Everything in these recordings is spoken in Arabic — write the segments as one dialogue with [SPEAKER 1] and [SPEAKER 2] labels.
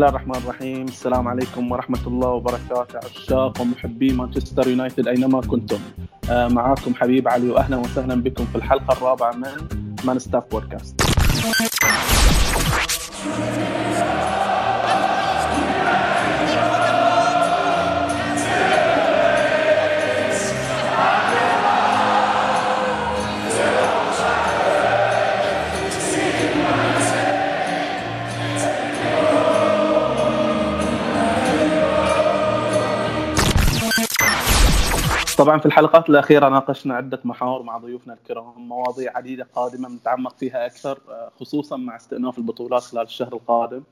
[SPEAKER 1] الله الرحمن الرحيم. السلام عليكم ورحمة الله وبركاته. عشاق ومحبي مانشستر يونايتد أينما كنتم. آه، معاكم حبيب علي وأهلا وسهلا بكم في الحلقة الرابعة من مان ستاف بودكاست طبعا في الحلقات الأخيرة ناقشنا عدة محاور مع ضيوفنا الكرام مواضيع عديدة قادمة نتعمق فيها أكثر آه، خصوصا مع استئناف البطولات خلال الشهر القادم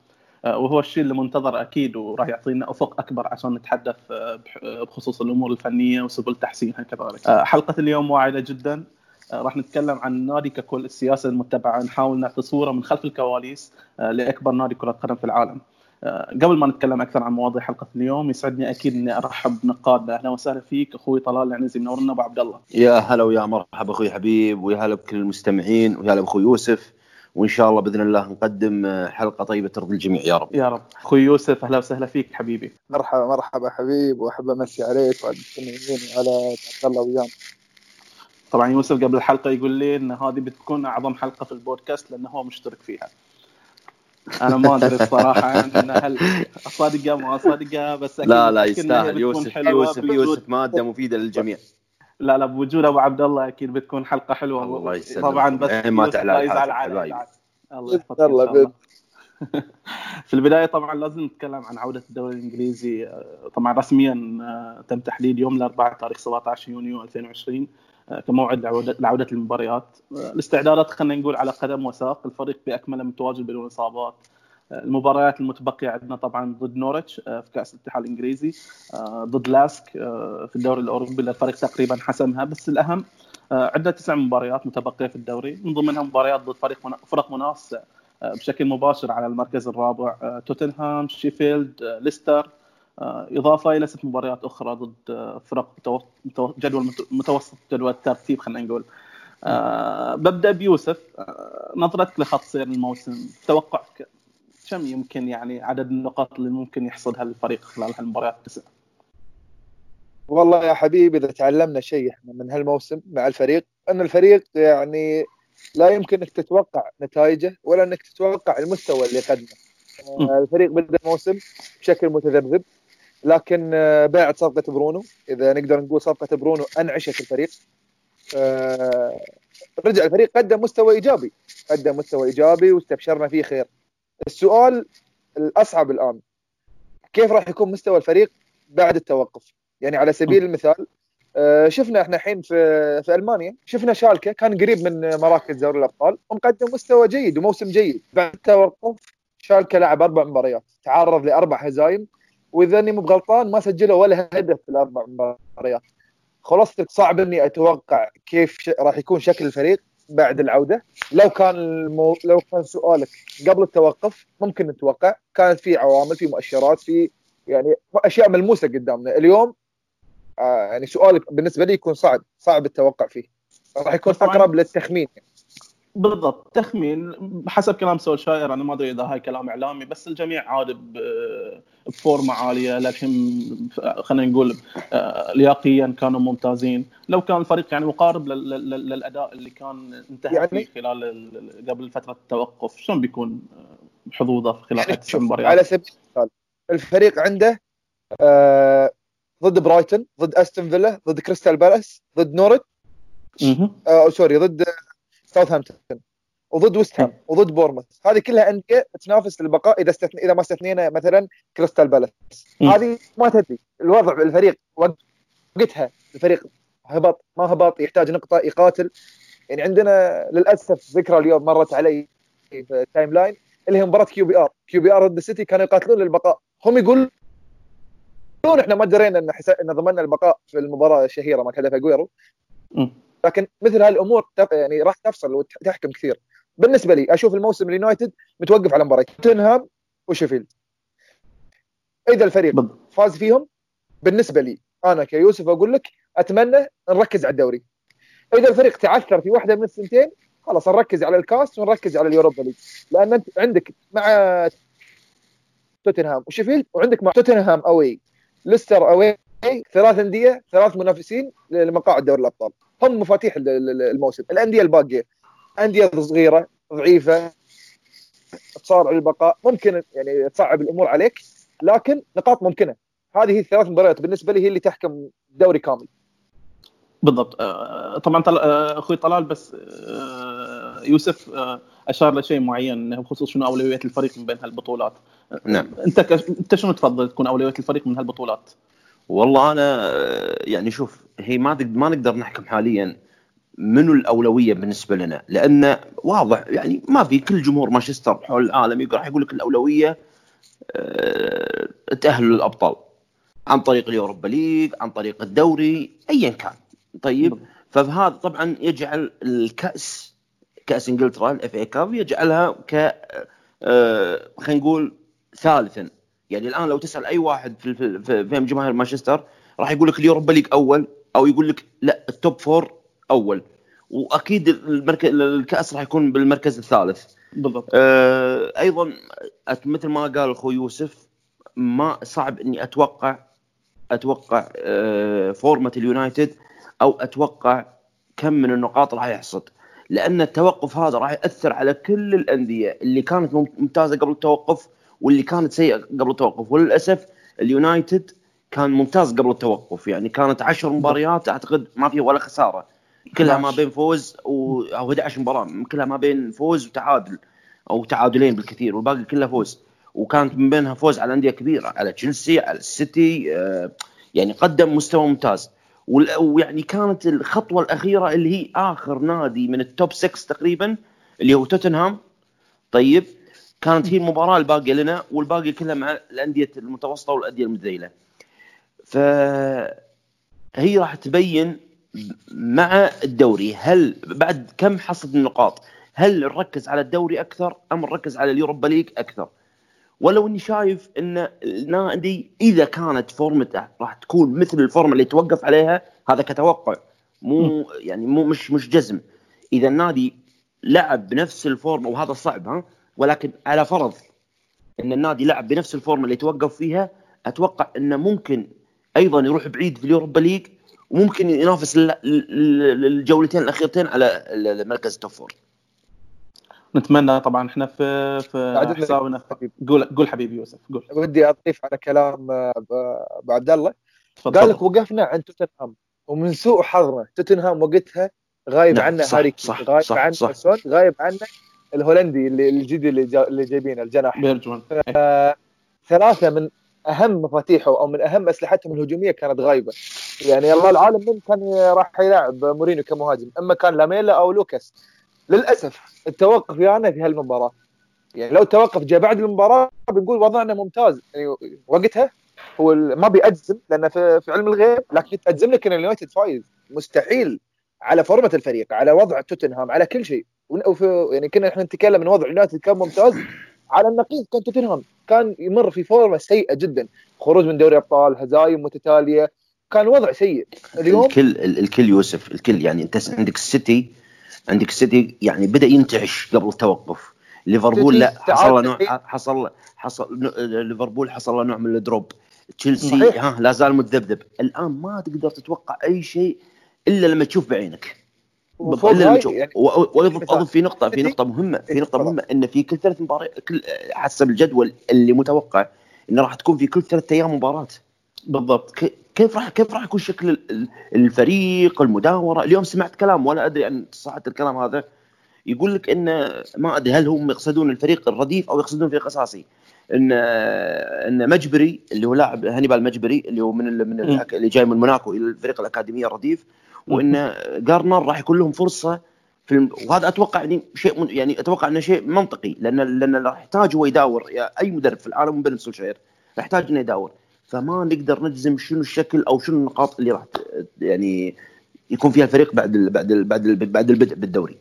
[SPEAKER 1] آه، وهو الشيء اللي منتظر أكيد وراح يعطينا أفق أكبر عشان نتحدث آه، بخصوص الأمور الفنية وسبل تحسينها كذلك. حلقة اليوم واعدة جدا راح نتكلم عن النادي ككل السياسة المتبعة نحاول نعطي صورة من خلف الكواليس لأكبر نادي كرة قدم في العالم. قبل ما نتكلم أكثر عن مواضيع حلقة اليوم يسعدني أكيد إني أرحب بنقادنا أهلا وسهلا فيك أخوي طلال العنزي منورنا أبو عبد الله.
[SPEAKER 2] يا هلا ويا مرحبا أخوي حبيب ويا هلا بكل المستمعين ويا هلا بأخوي يوسف وإن شاء الله بإذن الله نقدم آه، حلقة طيبة ترضي الجميع يا رب.
[SPEAKER 1] يا رب. أخوي يوسف أهلا وسهلا فيك حبيبي.
[SPEAKER 3] مرحبا مرحبا حبيب وأحب أمسي عليك وعلى المستمعين وعلى عبد الله ويانا
[SPEAKER 1] طبعا يوسف قبل الحلقة يقول لي إن هذه بتكون أعظم حلقة في البودكاست لأنه هو مشترك فيها. أنا ما أدري الصراحة يعني هل اصادقه ما اصادقه بس
[SPEAKER 2] أكيد لا لا يستاهل. يوسف يوسف يوسف مادة مفيدة للجميع.
[SPEAKER 1] لا لا بوجود أبو عبد الله أكيد بتكون حلقة حلوة.
[SPEAKER 2] الله يسلمك.
[SPEAKER 1] طبعا بس
[SPEAKER 2] ما تعلى يزعل
[SPEAKER 1] على الله يحفظك الله. في البداية طبعا لازم نتكلم عن عودة الدوري الإنجليزي. طبعا رسميا آه، تم تحديد يوم الأربعاء تاريخ 17 يونيو 2020 كموعد لعودة المباريات. الاستعدادات خلينا نقول على قدم وساق. الفريق بأكمله متواجد بدون إصابات. المباريات المتبقية عندنا طبعا ضد نورتش آه، في كأس الاتحاد الإنجليزي آه، ضد لاسك آه، في الدوري الأوروبي الفريق تقريبا حسمها بس الأهم عندنا تسع مباريات متبقية في الدوري. من ضمنها مباريات ضد فريق فرق منافسة بشكل مباشر على المركز الرابع توتنهام شيفيلد ليستر. إضافة إلى ست مباريات أخرى ضد فرق جدول متوسط جدول الترتيب خلينا نقول أه ببدأ بيوسف نظرتك لخط سير الموسم توقعك كم يمكن يعني عدد النقاط اللي ممكن يحصدها الفريق خلال هالمباريات التسع؟
[SPEAKER 3] والله يا حبيبي إذا تعلمنا شيء إحنا من هالموسم مع الفريق إن الفريق يعني لا يمكن إنك تتوقع نتائجه ولا إنك تتوقع المستوى اللي قدمه. الفريق بدا الموسم بشكل متذبذب لكن آه، باعت صفقة برونو. إذا نقدر نقول صفقة برونو أنعشت الفريق. آه، رجع الفريق قدم مستوى إيجابي. قدم مستوى إيجابي واستبشرنا فيه خير. السؤال الأصعب الآن كيف راح يكون مستوى الفريق بعد التوقف؟ يعني على سبيل المثال آه، شفنا إحنا الحين في في ألمانيا شفنا شالكة كان قريب من مراكز دوري الأبطال ومقدم مستوى جيد وموسم جيد. بعد التوقف شالكة لعب أربع مباريات تعرض لأربع هزايم وإذا أني مو بغلطان ما سجلوا ولا هدف في الأربع مباريات. خلاصتك صعب إني أتوقع كيف راح يكون شكل الفريق بعد العودة. لو كان المو... لو كان سؤالك قبل التوقف ممكن نتوقع. كانت في عوامل في مؤشرات في يعني أشياء ملموسة قدامنا. اليوم آه يعني سؤالك بالنسبة لي يكون صعب صعب التوقع فيه. راح يكون أقرب للتخمين. يعني.
[SPEAKER 1] بالضبط تخمين بحسب كلام سولشاير أنا ما أدري إذا هاي كلام إعلامي بس الجميع عاد بفورمة عالية للحين خلينا نقول آه، لياقيا كانوا ممتازين. لو كان الفريق يعني مقارب للأداء اللي كان انتهى يعني فيه خلال قبل فترة التوقف شلون بيكون آه، حظوظه خلال يعني تسع مباريات؟
[SPEAKER 3] على سبيل المثال الفريق عنده آه ضد برايتون ضد أستون فيلا ضد كريستال بالاس ضد نورت آه sorry ضد ساوثهامبتون وضد ويست هام وضد بورموث هذه كلها أندية تنافس للبقاء إذا استثن... إذا ما استثنينا مثلا كريستال بالاس هذه ما تدري. الوضع الفريق وقتها الفريق هبط ما هبط يحتاج نقطة يقاتل. يعني عندنا للأسف ذكرى اليوم مرت علي في ال timeline اللي هي مباراة كيو بي ار كيو بي ار ضد السيتي كانوا يقاتلون للبقاء. هم يقولون إحنا ما درينا إن حسا... إن ضمننا البقاء في المباراة الشهيرة مال هدف اجويرو لكن مثل هالأمور يعني راح تفصل وتحكم كثير. بالنسبة لي أشوف الموسم اليونايتد متوقف على مباراة. توتنهام وشيفيلد. إذا الفريق فاز فيهم بالنسبة لي أنا كيوسف أقول لك أتمنى نركز على الدوري. إذا الفريق تعثر في واحدة من الثنتين خلاص نركز على الكاس ونركز على ال Europa League. لأن أنت عندك مع توتنهام وشيفيلد وعندك مع توتنهام away. ليستر away ثلاث أندية ثلاث منافسين لمقاعد دوري الأبطال. هم مفاتيح الموسم. الأندية الباقية أندية صغيرة ضعيفة تصارع البقاء ممكن يعني تصعب الأمور عليك لكن نقاط ممكنة. هذه الثلاث مباريات بالنسبة لي هي اللي تحكم الدوري كامل.
[SPEAKER 1] بالضبط. آه، طبعا آه، أخوي طلال بس آه، يوسف أشار لشيء معين بخصوص شنو اولويات الفريق من بين هالبطولات.
[SPEAKER 2] نعم.
[SPEAKER 1] أنت أنت شنو تفضل تكون اولويات الفريق من هالبطولات؟
[SPEAKER 2] والله أنا يعني شوف هي ما ما نقدر نحكم حاليا منو الأولوية بالنسبة لنا لأن واضح يعني ما في كل جمهور مانشستر حول العالم راح يقول لك الأولوية تأهل للأبطال عن طريق ال Europa League عن طريق الدوري ايا كان. طيب فهذا طبعا يجعل الكأس كأس إنجلترا ال FA Cup يجعلها ك آه، خلينا نقول ثالثا. يعني الآن لو تسأل أي واحد في في, جماهير مانشستر راح يقول لك ال Europa League أول أو يقول لك لا ال top four أول. وأكيد المركز الكأس راح يكون بالمركز الثالث.
[SPEAKER 1] بالضبط.
[SPEAKER 2] آه أيضا مثل ما قال أخوي يوسف ما صعب إني أتوقع أتوقع آه form اليونايتد أو أتوقع كم من النقاط راح يحصد. لأن التوقف هذا راح يأثر على كل الأندية اللي كانت ممتازة قبل التوقف واللي كانت سيئة قبل التوقف. وللأسف اليونايتد كان ممتاز قبل التوقف. يعني كانت عشر مباريات أعتقد ما في ولا خسارة. كلها ما بين فوز و... أو 11 مباراة. كلها ما بين فوز وتعادل أو تعادلين بالكثير والباقي كلها فوز. وكانت من بينها فوز على أندية كبيرة على تشيلسي على السيتي آه، يعني قدم مستوى ممتاز. ويعني كانت الخطوة الأخيرة اللي هي آخر نادي من ال top 6 تقريبا اللي هو توتنهام. طيب كانت هي المباراة الباقية لنا والباقي كلها مع الأندية المتوسطة والأندية المذيله فهي راح تبين مع الدوري هل بعد كم حصد النقاط هل نركز على الدوري أكثر أم نركز على اليوروبا ليج أكثر؟ ولو إني شايف إن النادي إذا كانت فورمته راح تكون مثل الفورمة اللي توقف عليها هذا كتوقع. مو يعني مو مش مش جزم. إذا النادي لعب بنفس الفورمة وهذا صعب ها؟ ولكن على فرض إن النادي لعب بنفس الفورمة اللي توقف فيها أتوقع إنه ممكن أيضا يروح بعيد في ال Europa League وممكن ينافس الجولتين الأخيرتين على مركز ال top four.
[SPEAKER 1] نتمنى طبعا إحنا في في حسابنا. قول قول حبيبي يوسف قول.
[SPEAKER 3] ودي أضيف على كلام ابو عبد الله. قال لك وقفنا عند توتنهام ومن سوء حظنا توتنهام وقتها غايب نعم عنا هاري غايب صح عنا غايب عنا الهولندي اللي الجديد اللي, جا اللي جايبينه الجناح.
[SPEAKER 1] بيرجمان
[SPEAKER 3] ثلاثة من أهم مفاتيحه أو من أهم أسلحتهم الهجومية كانت غايبة. يعني الله العالم من كان راح يلعب مورينيو كمهاجم؟ أما كان لاميلا أو لوكاس. للأسف التوقف يعني في هالمباراة. يعني لو توقف جاء بعد المباراة بنقول وضعنا ممتاز. يعني وقتها هو ما بيجزم لأن في, في علم الغيب لكن بأجزم لك ان اليونايتد فايز. مستحيل. على فورمة الفريق على وضع توتنهام على كل شيء. يعني كنا إحنا نتكلم إن وضع اليونايتد كان ممتاز. على النقيض كان توتنهام كان يمر في فورمة سيئة جدا. خروج من دوري أبطال هزايم متتالية. كان وضع سيء.
[SPEAKER 2] اليوم الكل الكل يوسف الكل يعني أنت عندك السيتي عندك السيتي يعني بدأ ينتعش قبل التوقف. ليفربول لا حصل له نوع حصل حصل ليفربول حصل له نوع من الدروب. تشيلسي ها لا زال متذبذب الآن ما تقدر تتوقع أي شيء إلا لما تشوف بعينك. الا يعني واضف أضف في نقطة في نقطة مهمة في نقطة مهمة إن في كل ثلاث مباريات كل حسب الجدول اللي متوقع إنه راح تكون في كل ثلاث أيام مباراة.
[SPEAKER 1] بالضبط.
[SPEAKER 2] كيف راح كيف راح يكون شكل الفريق المداورة؟ اليوم سمعت كلام ولا أدري عن صحة الكلام هذا يقول لك إن ما أدري هل هم يقصدون الفريق الرديف أو يقصدون الفريق الاساسي إن إن مجبري اللي هو لاعب هانيبال مجبري اللي هو من من اللي جاي من موناكو إلى الفريق الأكاديمية الرديف وإن جارنر راح يكون لهم فرصة في الم... وهذا أتوقع يعني شيء من... يعني أتوقع إنه شيء منطقي لأن لأن راح يحتاج هو يداور أي مدرب في العالم بين سولشاير راح يحتاج إنه يداور فما نقدر نجزم شنو الشكل أو شنو النقاط اللي راح يعني يكون فيها الفريق بعد ال بعد ال بعد ال بعد البدء بالدوري.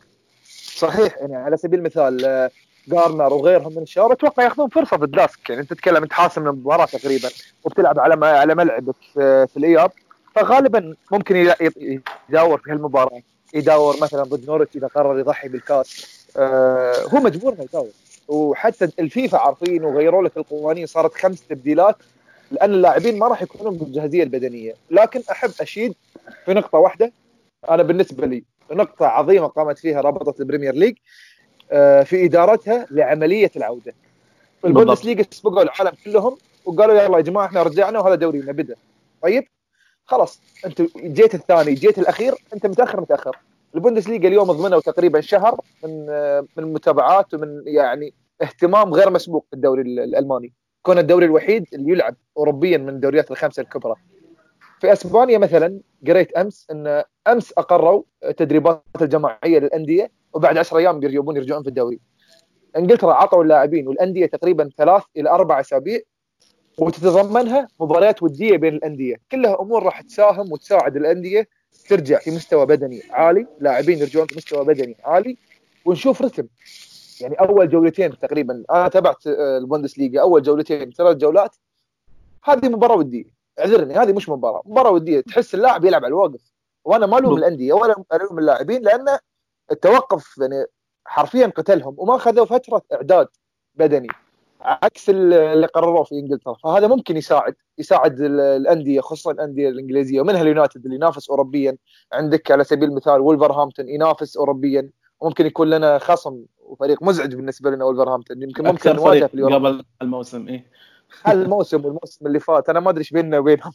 [SPEAKER 3] صحيح يعني على سبيل المثال آه، جارنر وغيرهم من الشباب أتوقع يأخذون فرصة ضد لاسك يعني أنت تتكلم أنت حاسم المباراة تقريبا وبتلعب على على ملعبك في, في الإياب فغالبا ممكن يداور في هالمباراة. يداور مثلا ضد نورتش إذا قرر يضحي بالكاس. آه هو مجبور إنه يداوم وحتى الفيفا عارفين وغيروا لك القوانين صارت خمس تبديلات لأن اللاعبين ما راح يكونون بالجاهزية البدنية. لكن أحب أشيد في نقطة واحدة. أنا بالنسبة لي نقطة عظيمة قامت فيها رابطة ال Premier League آه، في إدارتها لعملية العودة. ال Bundesliga سبقوا العالم كلهم وقالوا يلا يا جماعة إحنا رجعنا وهذا دورينا بدأ. طيب؟ خلاص أنت جيت الثاني جيت الأخير أنت متأخر متأخر. ال Bundesliga اليوم ضمنوا تقريبا شهر من من المتابعات ومن يعني اهتمام غير مسبوق في الدوري الألماني. كون الدوري الوحيد اللي يلعب اوروبيا من الدوريات الخمسة الكبرى. في أسبانيا مثلا قريت أمس إن أمس أقروا التدريبات الجماعية للأندية وبعد 10 أيام يبون يرجعون في الدوري. إنجلترا عطوا اللاعبين والأندية تقريبا ثلاث إلى أربع أسابيع وتتضمنها مباريات ودية بين الأندية، كلها أمور راح تساهم وتساعد الأندية ترجع في مستوى بدني عالي، لاعبين يرجعون في مستوى بدني عالي ونشوف رتم. يعني أول جولتين تقريبا أنا تابعت آه، البوندسليغا. أول جولتين ثلاث جولات هذه مباراة ودية. اعذرني هذه مش مباراة مباراة ودية. تحس اللاعب يلعب على الواقف وأنا ما ألوم الأندية ولا ألوم اللاعبين لأن التوقف يعني حرفيا قتلهم وما اخذوا فترة إعداد بدني. عكس اللي قرروه في إنجلترا. فهذا ممكن يساعد يساعد الأندية خصوصا الأندية الإنجليزية. ومنها اليونايتد اللي ينافس اوروبيا. عندك على سبيل المثال ولفرهامبتون ينافس اوروبيا. ممكن يكون لنا خصم وفريق مزعج بالنسبة لنا ولفرهامبتون يمكن ممكن
[SPEAKER 1] نواجه في اليوروب قبل الموسم إيه.
[SPEAKER 3] الموسم والموسم اللي فات. أنا ما أدري إيش بيننا وبينهم.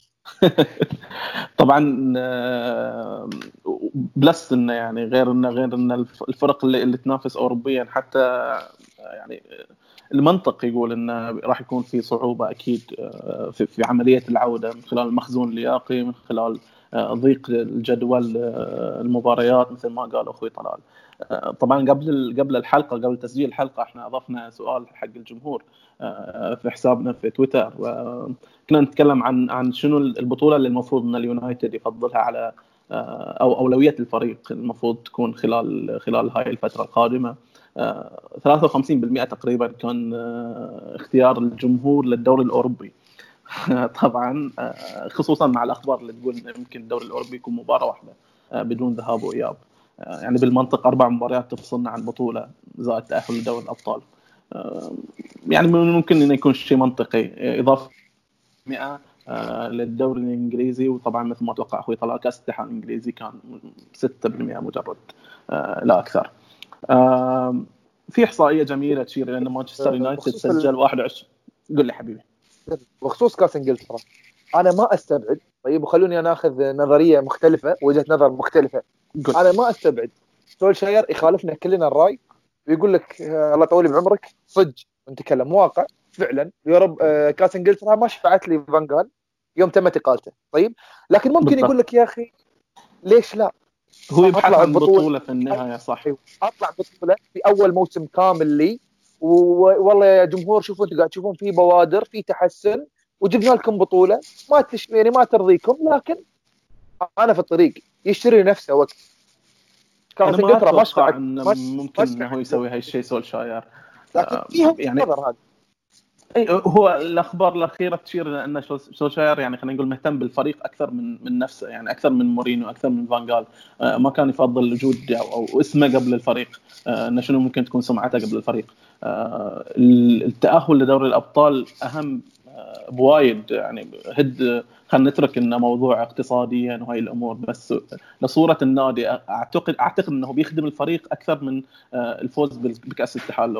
[SPEAKER 1] طبعا آه، بلس إنه يعني غير إنه غير ان الفرق اللي, اللي تنافس اوروبيا. حتى يعني المنطق يقول انه راح يكون في صعوبة أكيد آه، في, عملية العودة من خلال المخزون اللياقي من خلال ضيق الجدول المباريات مثل ما قال أخوي طلال. طبعا قبل قبل الحلقة قبل تسجيل الحلقة إحنا أضفنا سؤال حق الجمهور آه، في حسابنا في تويتر. وكنا نتكلم عن عن شنو البطولة اللي المفروض إن اليونايتد يفضلها على آه، أو أولوية الفريق المفروض تكون خلال خلال هاي الفترة القادمة. 53% آه، تقريبا كان اختيار الجمهور للدوري الأوروبي. طبعا خصوصا مع الأخبار اللي تقول يمكن الدوري الأوروبي يكون مباراة واحدة بدون ذهاب وإياب. يعني بالمنطق أربع مباريات تفصلنا عن البطوله زائد تأهل لدوري الأبطال. يعني ممكن إنه يكون شيء منطقي. إضافة 100 آه، للدوري الإنجليزي وطبعا مثل ما أتوقع أخوي طلال كاس الاتحاد الإنجليزي كان 6% مجرد آه، لا أكثر. في إحصائية جميلة تشير إلى أن مانشستر يونايتد سجل 21 قل لي حبيبي.
[SPEAKER 3] بخصوص كاس انجلترا أنا ما أستبعد. طيب وخلوني أنا آخذ نظرية مختلفة وجهة نظر مختلفة. قل. أنا ما أستبعد. سولشاير يخالفنا كلنا الرأي ويقول لك آه، الله يطول بعمرك. صدق نتكلم واقع. فعلا. يوروب آه، كاس انجلترا ما شفعت لي فانجال يوم تم اقالته طيب لكن ممكن بالضبط. يقول لك يا أخي ليش لا؟
[SPEAKER 1] هو يبحث عن بطولة في النهاية صح.
[SPEAKER 3] أطلع بطولة في أول موسم كامل لي. والله يا جمهور شوفوا أنتم قاعد تشوفون في بوادر في تحسن وجبنا لكم بطولة. ما تش... يعني ما ترضيكم لكن أنا في الطريق يشتري نفسه وقت.
[SPEAKER 1] كاس انجلترا ما شفعت ممكن إنه هو يسوي هاي الشيء سولشاير.
[SPEAKER 3] لكن آه، فيها يعني هذا.
[SPEAKER 1] هو الأخبار الأخيرة تشير أن سولشاير يعني خلينا نقول مهتم بالفريق أكثر من من نفسه يعني أكثر من مورينو أكثر من فانجال آه ما كان يفضل وجود أو, اسمه قبل الفريق. آه انه شنو ممكن تكون سمعته قبل الفريق. آه التأهل لدوري الأبطال أهم بوايد يعني هد خلينا نترك إنه موضوع اقتصاديا وهي الأمور بس لصورة النادي اعتقد أعتقد إنه بيخدم الفريق أكثر من الفوز بكأس الاتحاد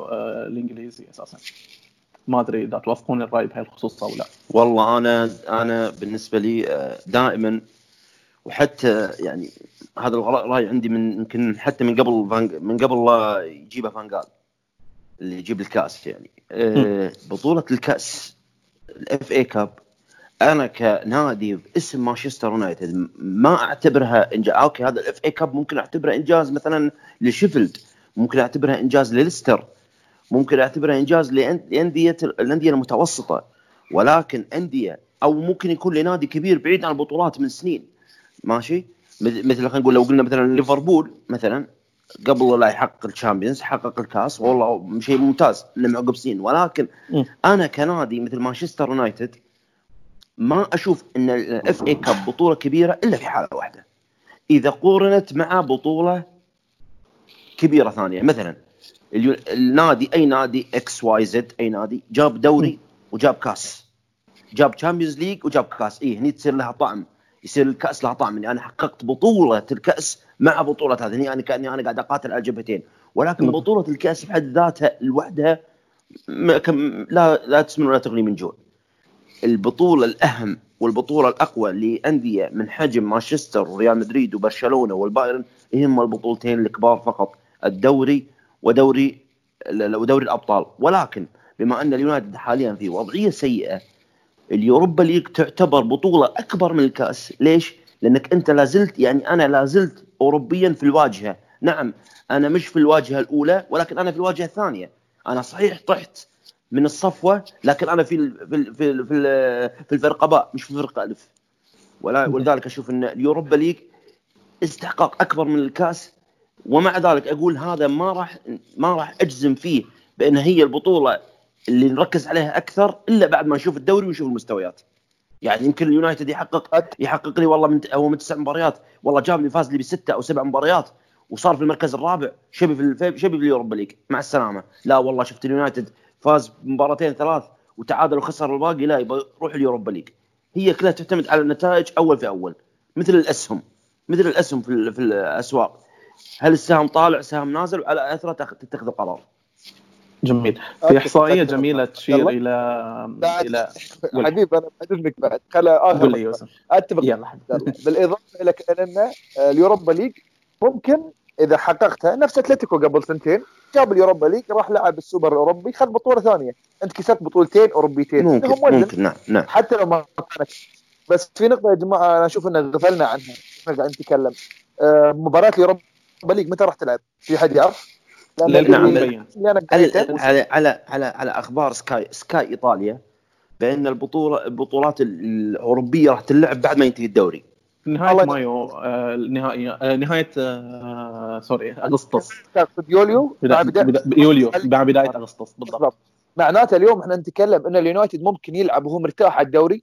[SPEAKER 1] الإنجليزي أساسا. ما أدري إذا توافقون الرأي بهاي الخصوص أو لا.
[SPEAKER 2] والله أنا أنا بالنسبة لي آه، دائما وحتى يعني هذا الراي عندي من يمكن حتى من قبل من قبل لا يجيبه فانجال اللي يجيب الكأس يعني. بطولة الكأس ال FA Cup أنا كنادي باسم مانشستر يونايتد ما أعتبرها إنجاز. okay هذا ال FA Cup ممكن أعتبره إنجاز مثلا لشيفيلد ممكن اعتبرها إنجاز لليستر. ممكن أعتبرها إنجاز لأندية الأندية المتوسطة. ولكن أندية أو ممكن يكون لنادي كبير بعيد عن البطولات من سنين. ماشي؟ مثل خلينا نقول لو قلنا مثلا ليفربول مثلا قبل لا يحقق ال Champions حقق الكاس والله شيء ممتاز انه عقب سنين. ولكن أنا كنادي مثل مانشستر يونايتد ما أشوف إن ال FA Cup بطولة كبيرة إلا في حالة واحدة. إذا قورنت مع بطولة كبيرة ثانية مثلا النادي أي نادي X Y Z أي نادي جاب دوري وجاب كاس. جاب Champions League وجاب كاس. اي هني تصير لها طعم. يصير الكأس لها طعم. اني أنا حققت بطولة الكأس مع بطولة هذه. هني أنا كأني أنا قاعد أقاتل على جبهتين ولكن بطولة الكأس بحد ذاتها لوحدها لا لا تسمن ولا تغني من جوع. البطولة الأهم والبطولة الأقوى لأندية من حجم مانشستر وريال مدريد وبرشلونة والبايرن هم البطولتين الكبار فقط. الدوري ودوري ودوري الأبطال. ولكن بما أن اليونايتد حاليا في وضعية سيئة ال Europa League تعتبر بطولة أكبر من الكأس. ليش؟ لأنك أنت لازلت يعني أنا لازلت اوروبيا في الواجهة. نعم أنا مش في الواجهة الأولى ولكن أنا في الواجهة الثانية. أنا صحيح طحت من الصفوة لكن أنا في في في في, في الفرقه باء مش في الفرقه ألف. ولذلك أشوف أن ال Europa League استحقاق أكبر من الكأس. ومع ذلك أقول هذا ما راح ما راح أجزم فيه بأن هي البطولة اللي نركز عليها أكثر إلا بعد ما نشوف الدوري ونشوف المستويات. يعني يمكن اليونايتد يحقق يحقق لي والله من هو من تسع مباريات والله جاب لي فاز لي بستة أو سبع مباريات وصار في المركز الرابع شبي في شبي في ال Europa League مع السلامة. لا والله شفت اليونايتد فاز بمباراتين ثلاث وتعادل وخسر الباقي لا يبغى يروح ال Europa League. هي كلها تعتمد على النتائج أول في أول مثل الأسهم مثل الأسهم في, في الأسواق. هل السهم طالع سهم نازل وعلى أثره تتخذ القرار
[SPEAKER 1] جميل. في إحصائية جميلة تشير إلى
[SPEAKER 3] إلى حبيب أنا اذنك بعد. خل آخر أتفق يلا. بالإضافة إلى ان ال Europa League ممكن إذا حققتها نفس أتلتيكو قبل سنتين جاب اليوروبا ليج راح لعب السوبر الأوروبي خذ بطولة ثانية. أنت كسبت بطولتين أوروبيتين.
[SPEAKER 2] ممكن ممكن. نعم نعم.
[SPEAKER 3] حتى لو ما كانت. بس في نقطة يا جماعة أنا أشوف ان غفلنا عنها. إحنا قاعد نتكلم. آه مباراة اليوروبا ليج متى راح تلعب؟ في حد يعرف؟
[SPEAKER 2] نعم على على على على أخبار سكاي سكاي إيطاليا بأن البطوله البطولات الأوروبية راح تلعب بعد ما ينتهي الدوري.
[SPEAKER 1] نهاية مايو آه نهايه آه نهاية آه sorry أغسطس.
[SPEAKER 3] يوليو
[SPEAKER 1] يوليو مع بداية أغسطس بالضبط.
[SPEAKER 3] معناته اليوم إحنا نتكلم إن اليونايتد ممكن يلعب وهو مرتاح على الدوري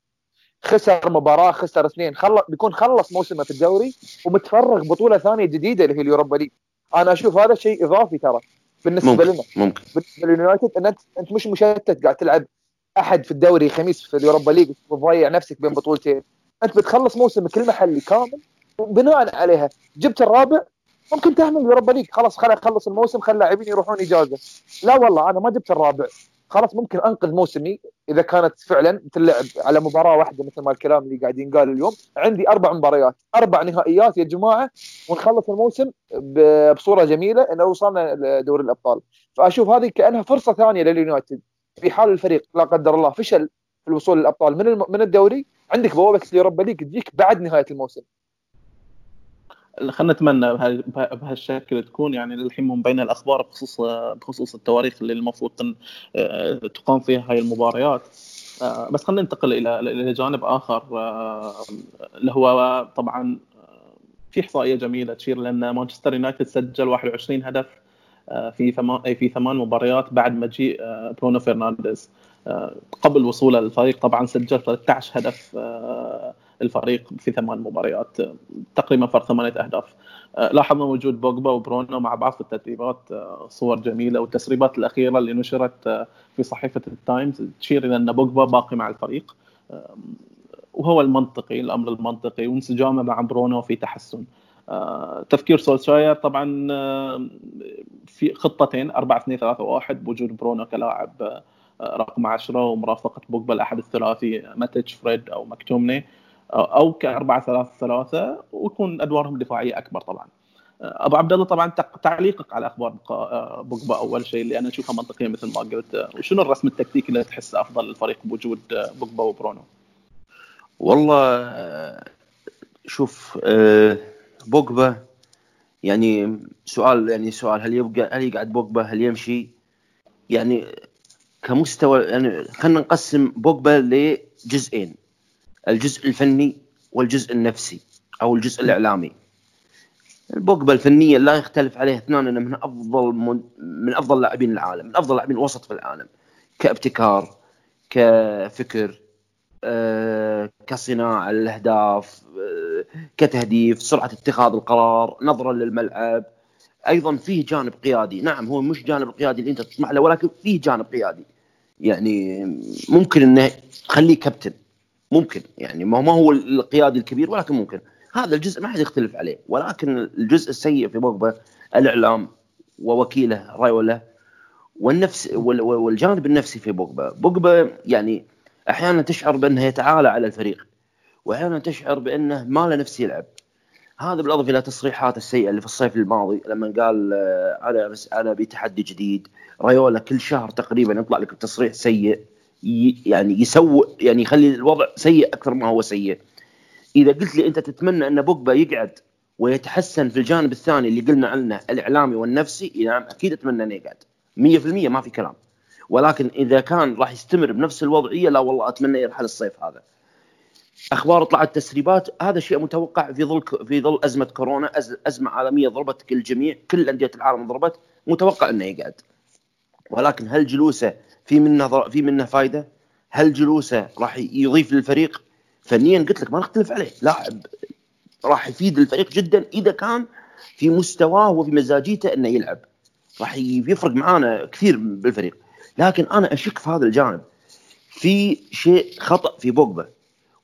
[SPEAKER 3] خسر مباراة خسر اثنين. خلص بيكون خلص موسمه في الدوري ومتفرغ بطولة ثانية جديدة اللي هي اليوروبا ليج. أنا أشوف هذا شيء إضافي ترى بالنسبة
[SPEAKER 2] ممكن.
[SPEAKER 3] لنا.
[SPEAKER 2] ممكن.
[SPEAKER 3] بالنسبة لليونايتد ان انت أنت مش مشتت قاعد تلعب أحد في الدوري خميس في اليوروبا ليج وتضيع نفسك بين بطولتين. أنت بتخلص موسمك المحلي كامل وبناء عليها جبت الرابع ممكن تهمل اليوروبا ليج. خلاص خليني اخلص الموسم خلي اللاعبين يروحون إجازة. لا والله أنا ما جبت الرابع. خلاص ممكن انقذ موسمي اذا كانت فعلا تلعب على مباراة واحدة مثل ما الكلام اللي قاعد ينقال اليوم. عندي أربع مباريات أربع نهائيات يا جماعة ونخلص الموسم بصورة جميلة إنه وصلنا لدوري الأبطال. فأشوف هذه كأنها فرصة ثانية لليونايتد في حال الفريق لا قدر الله فشل في الوصول للأبطال من من الدوري. عندك بوابة اليوروبا ليج تجيك بعد نهاية الموسم.
[SPEAKER 1] خلينا نتمنى بهالشكل تكون يعني للحين مبينه الأخبار بخصوص بخصوص التواريخ اللي المفروض آه، تقام فيها هاي المباريات. آه، بس خلينا ننتقل إلى إلى جانب آخر آه، اللي هو طبعا في إحصائية جميلة تشير لأن مانشستر يونايتد سجل 21 هدف في ثمان في ثمان مباريات بعد مجيء برونو فرنانديز. قبل وصوله للفريق طبعا سجل 13 هدف الفريق في ثمان مباريات تقريبا فرق ثمانية أهداف. آه، لاحظنا وجود بوجبا وبرونو مع بعض في التدريبات آه، صور جميلة والتسريبات الأخيرة اللي نشرت آه، في صحيفة التايمز تشير إلى أن بوجبا باقي مع الفريق. وهو المنطقي الأمر المنطقي وانسجامه مع برونو في تحسن. تفكير سولشاير طبعا في خطتين 4 2 3 1 بوجود برونو كلاعب رقم 10 ومرافقة بوجبا الأحد الثلاثي ماتش فريد أو مكتومني أو ك 4 3 3 ويكون أدوارهم دفاعية أكبر طبعا أبو عبد الله طبعا تعليقك على أخبار بوجبا أول شيء اللي أنا أشوفها منطقية مثل ما قلت وشنو الرسم التكتيكي اللي تحس أفضل للفريق بوجود بوجبا وبرونو؟
[SPEAKER 2] والله شوف بوجبا يعني سؤال يعني سؤال هل يبقى هل يقعد بوجبا هل يمشي؟ يعني كمستوى يعني خلينا نقسم بوجبا لجزئين الجزء الفني والجزء النفسي أو الجزء الإعلامي. البوجبا الفنيه لا يختلف عليه اثنان إنه من أفضل من أفضل لاعبين العالم من أفضل لاعبين الوسط في العالم كابتكار كفكر آه، كصناعة للاهداف آه، كتهديف سرعة اتخاذ القرار نظرا للملعب. أيضا فيه جانب قيادي. نعم هو مش جانب القيادي اللي أنت تطمح له ولكن فيه جانب قيادي. يعني ممكن إنه تخليه كابتن. ممكن يعني ما هو القيادي الكبير ولكن ممكن. هذا الجزء ما حد يختلف عليه ولكن الجزء السيء في بوجبا الإعلام ووكيله رايولا والنفس والجانب النفسي في بوجبا بوجبا يعني أحيانا تشعر بانه يتعالى على الفريق وأحيانا تشعر بأنه ما له نفس يلعب. هذا بالاضافه إلى تصريحات السيئة اللي في الصيف الماضي لما قال آه، أنا بس أنا بتحدي جديد رايولا كل شهر تقريبا يطلع لك بتصريح سيء. يعني يسوء يعني يخلي الوضع سيء أكثر ما هو سيء. إذا قلت لي أنت تتمنى أن بوجبا يقعد ويتحسن في الجانب الثاني اللي قلنا عنه الإعلامي والنفسي نعم أكيد أتمنى انه يقعد. 100% ما في كلام. ولكن إذا كان راح يستمر بنفس الوضعية لا والله أتمنى يرحل الصيف هذا. أخبار طلعت تسريبات هذا شيء متوقع في ظل في ظل أزمة كورونا أزمة عالمية ضربت الجميع كل انديه العالم ضربت متوقع أنه يقعد. ولكن هل جلوسه في منه في منه فائده؟ هل جلوسه راح يضيف للفريق؟ فنيا قلت لك ما نختلف عليه. لاعب راح يفيد الفريق جدا إذا كان في مستواه وفي مزاجيته إنه يلعب. راح يفرق معانا كثير بالفريق. لكن أنا أشك في هذا الجانب. في شيء خطأ في بوجبا.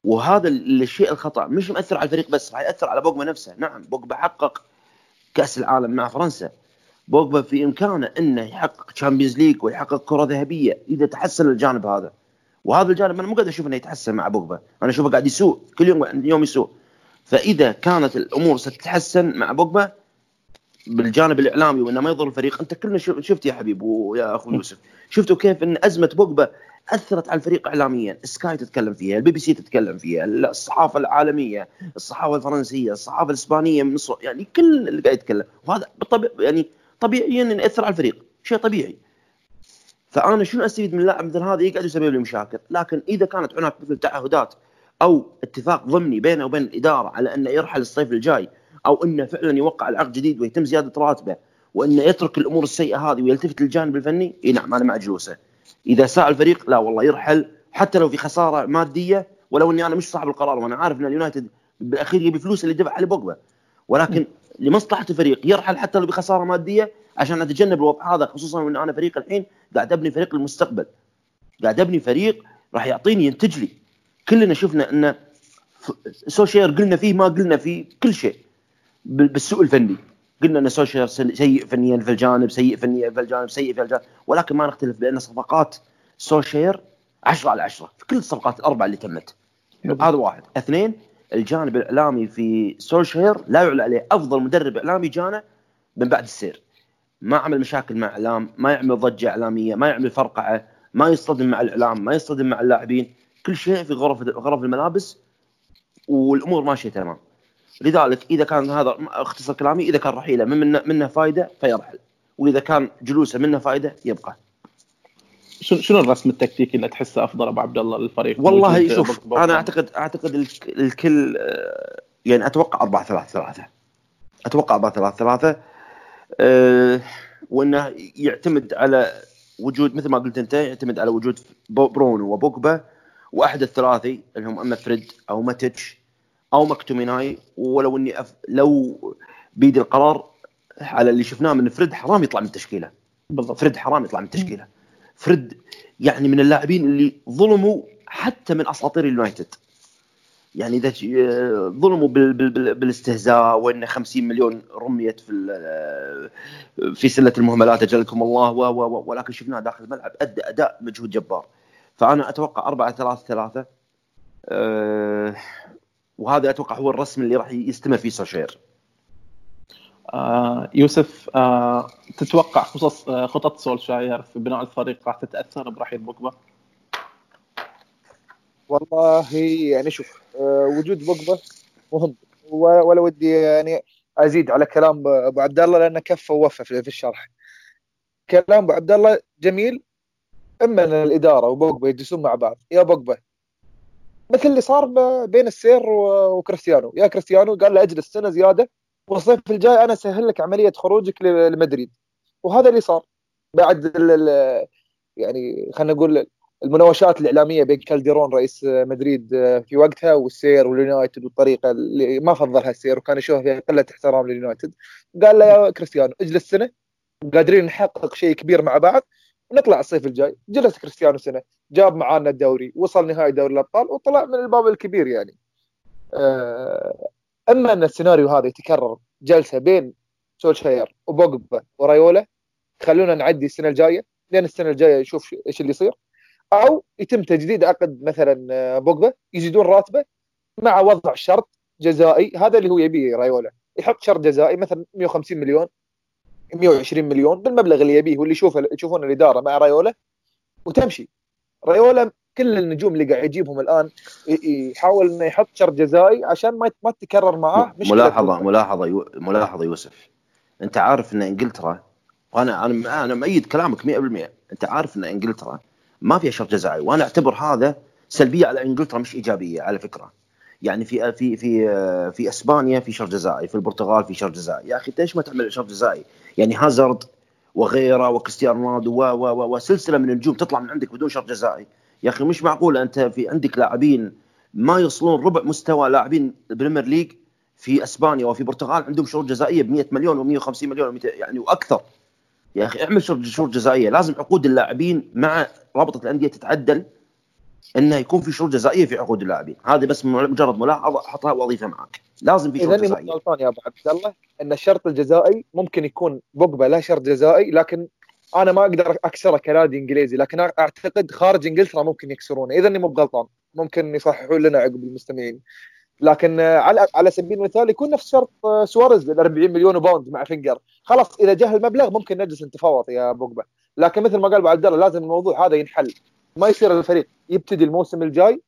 [SPEAKER 2] وهذا الشيء الخطأ مش مأثر على الفريق بس راح يأثر على بوجبا نفسه. نعم بوجبا حقق كأس العالم مع فرنسا. بوجبا في إمكانه إنه يحقق Champions League ويحقق كرة ذهبية إذا تحسن الجانب هذا. وهذا الجانب أنا مو قاعد أشوف إنه يتحسن مع بوجبا. أنا أشوفه قاعد يسوء. كل يوم يوم يسوء. فإذا كانت الأمور ستتحسن مع بوجبا بالجانب الإعلامي وإنه ما يضر الفريق أنت كلنا شفت يا حبيب ويا أخو يوسف شفتوا كيف إن أزمة بوجبا أثرت على الفريق اعلاميا. سكاي تتكلم فيها البي بي سي تتكلم فيها الصحافة العالمية الصحافة الفرنسية الصحافة الإسبانية من مصر يعني كل اللي قاعد يتكلم. وهذا بالطبيعي يعني طبيعيا إنه يأثر على الفريق شيء طبيعي. فأنا شنو أستفيد من اللاعب مثل هذا يقعد يسبب لي مشاكل. لكن إذا كانت هناك مثل تعهدات أو اتفاق ضمني بينه وبين الإدارة على أنه يرحل الصيف الجاي أو أنه فعلا يوقع العقد جديد ويتم زيادة راتبه وأنه يترك الأمور السيئة هذه ويلتفت للجانب الفني إي نعم أنا مع جلوسه. إذا ساء الفريق لا والله يرحل حتى لو في خسارة مادية ولو أني أنا مش صاحب القرار وأنا عارف أن اليونايتد بالأخير يبي فلوس اللي دفع عليه بوجبا ولكن لمصلحة الفريق. يرحل حتى لو بخسارة مادية عشان أتجنب الوضع هذا خصوصا ان أنا فريق الحين قاعد أبني فريق المستقبل قاعد أبني فريق راح يعطيني ينتج لي. كلنا شفنا إن سولشير قلنا فيه ما قلنا فيه كل شيء بالسوء الفني. قلنا إن سولشير سيء فنيا في الجانب سيء فنيا في الجانب سيء في الجانب. ولكن ما نختلف بأن صفقات سولشير 10 على 10 في كل الصفقات الأربعة اللي تمت. هذا واحد. اثنين الجانب الإعلامي في سولشير لا يعلى عليه. أفضل مدرب إعلامي جانا من بعد السير. ما عمل مشاكل مع إعلام ما يعمل ضجة إعلامية ما يعمل فرقعة ما يصطدم مع الإعلام ما يصطدم مع اللاعبين. كل شيء في غرف غرف الملابس والأمور ماشية تمام. لذلك إذا كان هذا اختصر كلامي إذا كان رحيله من منه, منه فائده فيرحل. وإذا كان جلوسه منه فائده يبقى.
[SPEAKER 1] شنو الرسم التكتيكي اللي تحسه أفضل أبو عبد الله للفريق؟
[SPEAKER 2] والله شوف أنا اعتقد أعتقد الكل آه، يعني أتوقع 4 3 3 أتوقع 4 3 3 أه وإنه يعتمد على وجود مثل ما قلت أنت يعتمد على وجود برونو وبوجبا وأحد الثلاثي اللي هم أما فريد أو ماتيتش أو مكتوميناي ولو إني أف... لو بيدي القرار على اللي شفناه من فريد حرام يطلع من التشكيلة. بالضبط. فريد حرام يطلع من التشكيلة. فريد يعني من اللاعبين اللي ظلموا حتى من أساطير اليونايتد. يعني إذا ظلموا بال بال بالاستهزاء وإن 50 مليون رميت في في سلة المهملات أجلكم الله و و ولكن شفناه داخل الملعب ادى أداء مجهود جبار. فأنا أتوقع 4 3 3 أه وهذا أتوقع هو الرسم اللي راح يستمر فيه سوشير
[SPEAKER 1] يوسف آه تتوقع خصوص آه خطط سولشاير في بناء الفريق راح تتأثر برحيل بوجبا؟
[SPEAKER 3] والله يعني شوف آه وجود بوجبا مهم. ولا ودي يعني أزيد على كلام أبو عبد الله لأنه كفى ووفى في الشرح. كلام أبو عبد الله جميل. أما إن الإدارة وبوجبا يجلسون مع بعض يا بوجبا مثل اللي صار بين السير وكريستيانو. يا كريستيانو قال له أجلس سنة زيادة والصيف الجاي أنا اسهل لك عملية خروجك لمدريد. وهذا اللي صار بعد يعني خلينا نقول المناوشات الإعلامية بين كالديرون رئيس مدريد في وقتها والسير واليونايتد والطريقة اللي ما فضلها السير وكان يشوف فيها قلة احترام لليونايتد. قال له يا كريستيانو اجلس سنة قادرين نحقق شيء كبير مع بعض ونطلع الصيف الجاي. جلس كريستيانو سنة جاب معانا الدوري وصل نهائي دوري الأبطال وطلع من الباب الكبير يعني. آه، أما أن السيناريو هذا يتكرر جلسة بين سولشاير وبوجبا ورايولا خلونا نعدي السنة الجاية لين السنة الجاية نشوف إيش اللي يصير. أو يتم تجديد عقد مثلا آه، بوجبا يزيدون راتبه مع وضع شرط جزائي هذا اللي هو يبيه رايولا يحط شرط جزائي مثلا 150 مليون 120 مليون بالمبلغ اللي يبيه واللي يشوفه يشوفون الإدارة مع رايولا وتمشي. رايولا كل النجوم اللي قاعد يجيبهم الآن يحاول إنه يحط شرط جزائي عشان ما ما تتكرر معاه.
[SPEAKER 2] ملاحظة ملاحظة يو... ملاحظة يوسف. أنت عارف إن إنجلترا وأنا أنا أنا مؤيد كلامك 100% أنت عارف إن إنجلترا ما فيها شرط جزائي وأنا أعتبر هذا سلبية على إنجلترا مش إيجابية على فكرة. يعني في في في في إسبانيا في شرط جزائي في البرتغال في شرط جزائي. يا أخي ليش ما تعمل شرط جزائي؟ يعني هازارد وغيره وكريستيانو رونالدو وسلسلة من النجوم تطلع من عندك بدون شرط جزائي. يا أخي مش معقول أنت في عندك لاعبين ما يوصلون ربع مستوى لاعبين البريمير ليج في إسبانيا وفي البرتغال عندهم شروط جزائية ب 100 مليون و150 مليون يعني وأكثر. يا أخي اعمل شروط جزائية. لازم عقود اللاعبين مع رابطة الأندية تتعدل انه يكون في شروط جزائية في عقود اللاعبين. هذه بس مجرد ملاحظة أحطها وأضيفها معك. لازم في شروط
[SPEAKER 3] جزائية. اذا غلطان يا أبو عبد الله إن الشرط الجزائي ممكن يكون بوجبا لا شرط جزائي لكن أنا ما أقدر أكسره كنادي إنجليزي لكن أعتقد خارج إنجلترا ممكن يكسرونه إذا إني مو بغلطان ممكن يصححون لنا عقب المستمعين. لكن على على سبيل المثال يكون نفس شرط سواريز ال 40 مليون pound مع فينجر. خلاص إذا جاه المبلغ ممكن نجلس نتفاوض يا بوجبا. لكن مثل ما قال ابو عبد الله لازم الموضوع هذا ينحل. ما يصير الفريق يبتدي الموسم الجاي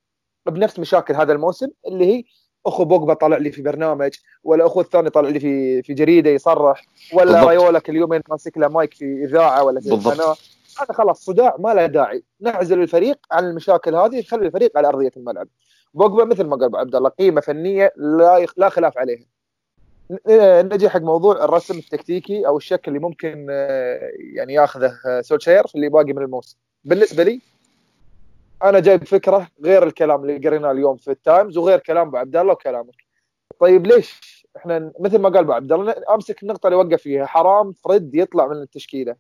[SPEAKER 3] بنفس مشاكل هذا الموسم اللي هي أخو بوجبا طالع لي في برنامج ولا أخو الثاني طالع لي في في جريدة يصرح ولا بالضبط. رايولا كل يومين ماسك له مايك في إذاعة ولا في قناه هذا خلاص صداع ما له داعي. نعزل الفريق عن المشاكل هذه نخلي الفريق على أرضية الملعب. بوجبا مثل ما قال عبد الله قيمة فنية لا لا خلاف عليها. نجي حق موضوع الرسم التكتيكي أو الشكل اللي ممكن آه، يعني ياخذه آه، سولشير في اللي باقي من الموسم. بالنسبة لي أنا جايب فكرة غير الكلام اللي قريناه اليوم في التايمز وغير كلام ابو عبد الله وكلامك. طيب ليش؟ إحنا مثل ما قال ابو عبد الله أمسك النقطة اللي وقف فيها. حرام فريد يطلع من التشكيلة.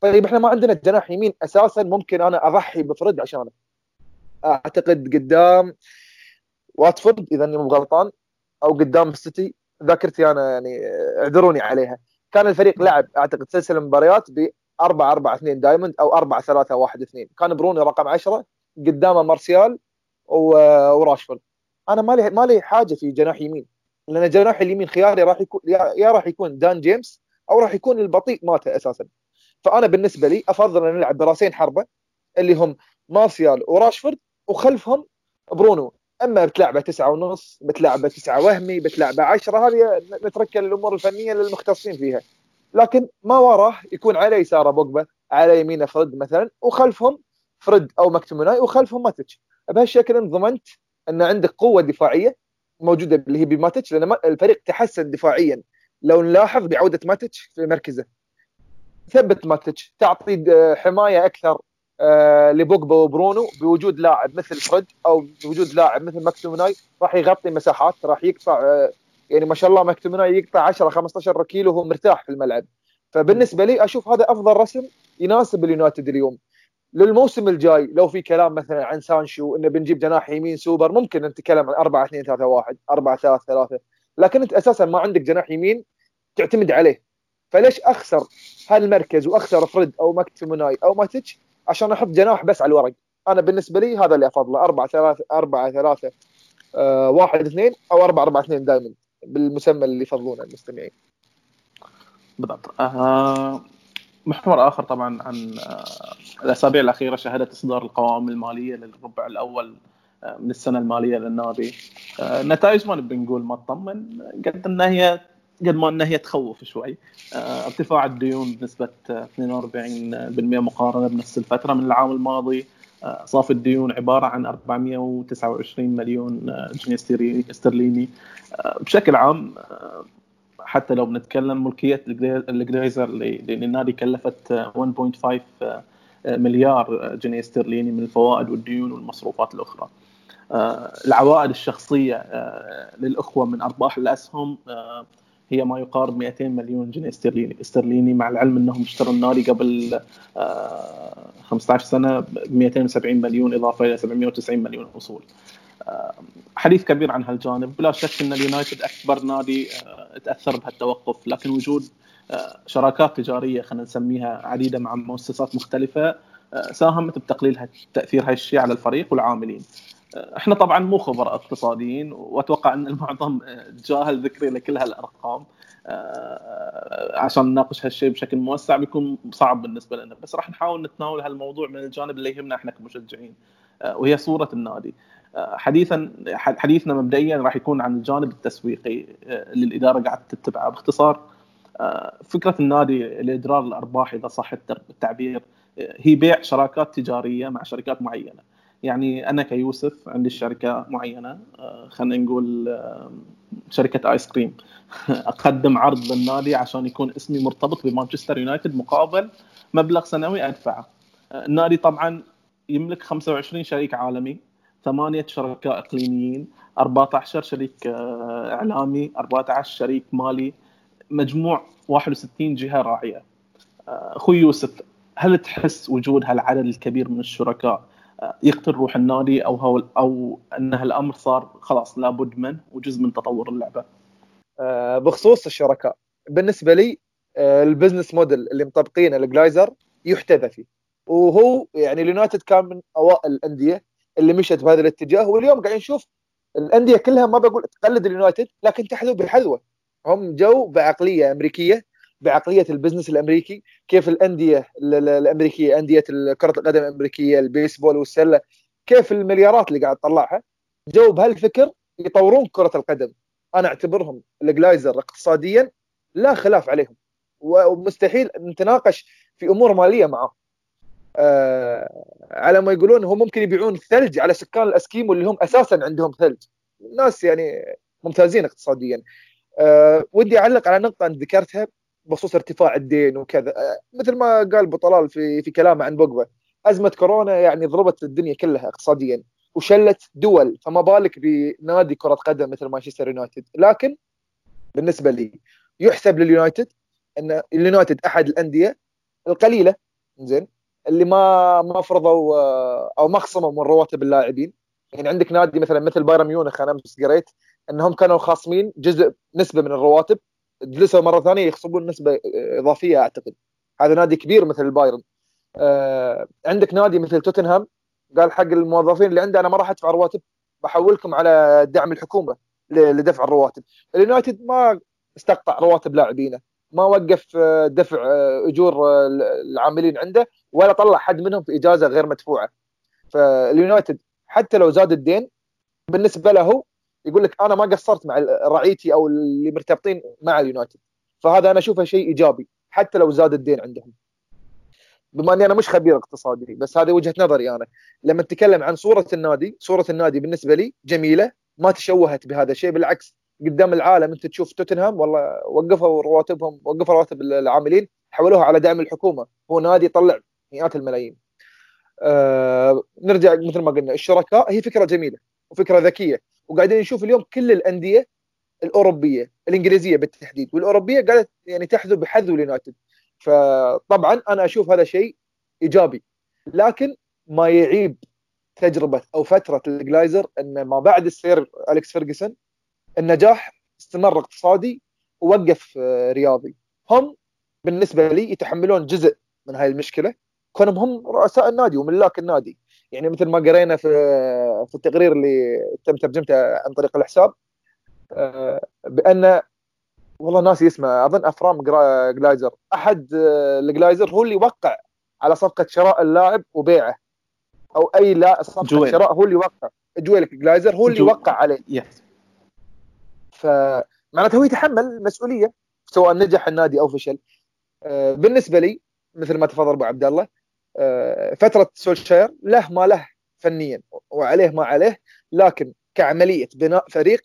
[SPEAKER 3] طيب إحنا ما عندنا جناح يمين. أساسا ممكن أنا أضحي بفريد عشانه. أعتقد قدام واتفورد إذا اني مو غلطان أو قدام السيتي ذاكرتي أنا يعني اعذروني عليها. كان الفريق لعب أعتقد سلسلة مباريات ب 4 4 2 دايموند أو 4 3 1 2 كان بروني رقم 10 قدامه مارسيال وراشفورد. أنا ما لي ما لي حاجة في جناح يمين لأن جناح اليمين خياري راح يكون يا راح يكون دان جيمس أو راح يكون البطيء ماته أساسا. فأنا بالنسبة لي أفضل أن نلعب براسين حربة اللي هم مارسيال وراشفورد وخلفهم برونو. أما بتلعبه تسعة ونص بتلعبه تسعة وهمي بتلعبه عشرة هذه نترك الأمور الفنية للمختصين فيها. لكن ما وراه يكون على يساره بوجبا على يمينه فرد مثلا وخلفهم فريد أو مكتوميناي وخلفهم ماتيتش بهالشكل أنت ضمنت أن عندك قوة دفاعية موجودة اللي هي بماتش لأن الفريق تحسن دفاعيا. لو نلاحظ بعودة ماتش في مركزه. ثبت ماتش تعطي حماية أكثر آه لبوجبا وبرونو بوجود لاعب مثل فريد أو بوجود لاعب مثل ماكتوموناي راح يغطي مساحات راح يقطع آه يعني ما شاء الله ماكتوموناي يقطع 10 15 كيلو وهو مرتاح في الملعب. فبالنسبة لي أشوف هذا أفضل رسم يناسب اليونايتد اليوم. للموسم الجاي لو في كلام مثلا عن سانشو إنه بنجيب جناح يمين سوبر ممكن نتكلم عن 4 2 3 1 4 3 3 لكن أنت أساسا ما عندك جناح يمين تعتمد عليه. فليش أخسر هالمركز وأخسر فريد أو ماكتوموناي أو ماتش عشان أحط جناح بس على الورق. أنا بالنسبة لي هذا اللي أفضله 4 3 4 3 1 2 أو 4 4 2 دائما بالمسمى اللي يفضلونه المستمعين.
[SPEAKER 1] بالضبط. آه محور آخر طبعا عن آه، الأسابيع الأخيرة شهدت إصدار القوائم المالية للربع الأول آه، من السنة المالية للنادي آه، ما نبي نقول ما تطمن قد ان هي قد ما ان هي تخوف شوي. ارتفاع الديون بنسبة 42% مقارنة بنفس الفترة من العام الماضي. صافي الديون عبارة عن 429 مليون جنيه استرليني. بشكل عام حتى لو بنتكلم ملكية الجليزر اللي النادي كلفت 1.5 مليار جنيه استرليني من الفوائد والديون والمصروفات الأخرى. العوائد الشخصية للأخوة من أرباح الأسهم هي ما يقارب 200 مليون جنيه استرليني استرليني مع العلم إنهم اشتروا النادي قبل 15 سنة ب 270 مليون إضافة إلى 790 مليون اصول. حديث كبير عن هالجانب. بلا شك إن اليونايتد أكبر نادي تأثر بهالتوقف. لكن وجود شراكات تجارية خلينا نسميها عديدة مع مؤسسات مختلفة ساهمت بتقليل تأثير هالشيء على الفريق والعاملين. إحنا طبعا مو خبراء اقتصاديين وأتوقع إن المعظم جاهل ذكري لكل هالأرقام عشان نناقش هالشيء بشكل موسع بيكون صعب بالنسبة لنا. بس راح نحاول نتناول هالموضوع من الجانب اللي يهمنا إحنا كمشجعين وهي صورة النادي. حديثا حديثنا مبدئيا راح يكون عن الجانب التسويقي اللي الإدارة قاعدة تتبعه. باختصار فكرة النادي لإدرار الأرباح إذا صح التعبير هي بيع شراكات تجارية مع شركات معينة. يعني أنا كيوسف عندي شركة معينة خلينا نقول شركة آيس كريم. أقدم عرض للنادي عشان يكون اسمي مرتبط بمانشستر يونايتد مقابل مبلغ سنوي أدفعه. النادي طبعا يملك 25 شريك عالمي. ثمانية شركاء إقليميين 14 شريك إعلامي 14 شريك مالي مجموع 61 جهة راعية. أخوي يوسف هل تحس وجود هالعدد الكبير من الشركاء يقتل روح النادي أو هو أو أن هالأمر صار خلاص لابد منه وجزء من تطور اللعبة؟
[SPEAKER 3] بخصوص الشركاء. بالنسبة لي ال business model اللي مطبقينه الجليزر يحتذى فيه. وهو يعني اليونايتد كان من أوائل الأندية. اللي مشت بهذا الاتجاه واليوم قاعدين نشوف الأندية كلها ما بقول تقلد اليونايتد لكن تحذو بحذوه هم جو بعقلية أمريكية بعقلية ال business الأمريكي كيف الأندية الأمريكية أندية كره القدم الأمريكية البيسبول والسلة كيف المليارات اللي قاعد تطلعها. جو بهالفكر يطورون كرة القدم. أنا أعتبرهم الجلايزر اقتصاديا لا خلاف عليهم ومستحيل نتناقش في أمور مالية معه آه على ما يقولون هم ممكن يبيعون ثلج على سكان الأسكيمو اللي هم أساسا عندهم ثلج. ناس يعني ممتازين اقتصاديا. آه ودي أعلق على نقطة انت ذكرتها بخصوص ارتفاع الدين وكذا. مثل ما قال بو طلال في في كلامه عن بوجبا أزمة كورونا يعني ضربت الدنيا كلها اقتصاديا وشلت دول فما بالك بنادي كرة قدم مثل مانشستر يونايتد. لكن بالنسبة لي يحسب لليونايتد ان اليونايتد أحد الأندية القليلة. زين؟ اللي ما ما فرضوا أو ما خصموا من رواتب اللاعبين. يعني عندك نادي مثلا مثل بايرن ميونخ أنا أمس قريت إنهم كانوا خاصمين جزء نسبة من الرواتب جلسوا مرة ثانية يخصمون نسبة إضافية أعتقد. هذا نادي كبير مثل البايرن. آه عندك نادي مثل توتنهام قال حق الموظفين اللي عنده أنا ما راح أدفع رواتب بحولكم على دعم الحكومة لدفع الرواتب. اليونايتد ما استقطع رواتب لاعبينه. ما وقف دفع أجور العاملين عنده ولا طلع حد منهم في إجازة غير مدفوعة. فاليونايتد حتى لو زاد الدين بالنسبة له يقول لك أنا ما قصرت مع رعيتي أو اللي مرتبطين مع اليونايتد. فهذا أنا أشوفه شيء إيجابي حتى لو زاد الدين عندهم. بما أني أنا مش خبير اقتصادي بس هذه وجهة نظري أنا. لما اتكلم عن صورة النادي صورة النادي بالنسبة لي جميلة ما تشوهت بهذا الشيء بالعكس قدام العالم. انت تشوف توتنهام والله وقفوا رواتبهم وقفوا رواتب العاملين حولوها على دعم الحكومة. هو نادي يطلع مئات الملايين. آه نرجع مثل ما قلنا الشركاء هي فكرة جميلة وفكرة ذكية وقاعدين نشوف اليوم كل الأندية الأوروبية الإنجليزية بالتحديد والأوروبية قاعدة يعني تحذو بحذو اليونايتد. فطبعا أنا أشوف هذا شيء إيجابي. لكن ما يعيب تجربة أو فترة الجلايزر إن ما بعد السير أليكس فيرجسون النجاح استمر اقتصادي ووقف رياضي. هم بالنسبة لي يتحملون جزء من هاي المشكلة. كونهم هم رؤساء النادي وملاك النادي. يعني مثل ما قرينا في في التقرير اللي تم ترجمته عن طريق الحساب بأن والله ناسي اسمه أظن أفرام جلايزر. أحد الجلايزر هو اللي وقع على صفقة شراء اللاعب وبيعه. أو أي لا صفقة جويل. شراء هو اللي وقع جويل جلايزر هو اللي جو... وقع عليه.
[SPEAKER 1] yes
[SPEAKER 3] فمعناته هو يتحمل المسؤولية سواء نجح النادي أو فشل. بالنسبة لي مثل ما تفضل أبو عبد الله فترة سولشاير له ما له فنيا وعليه ما عليه لكن كعملية بناء فريق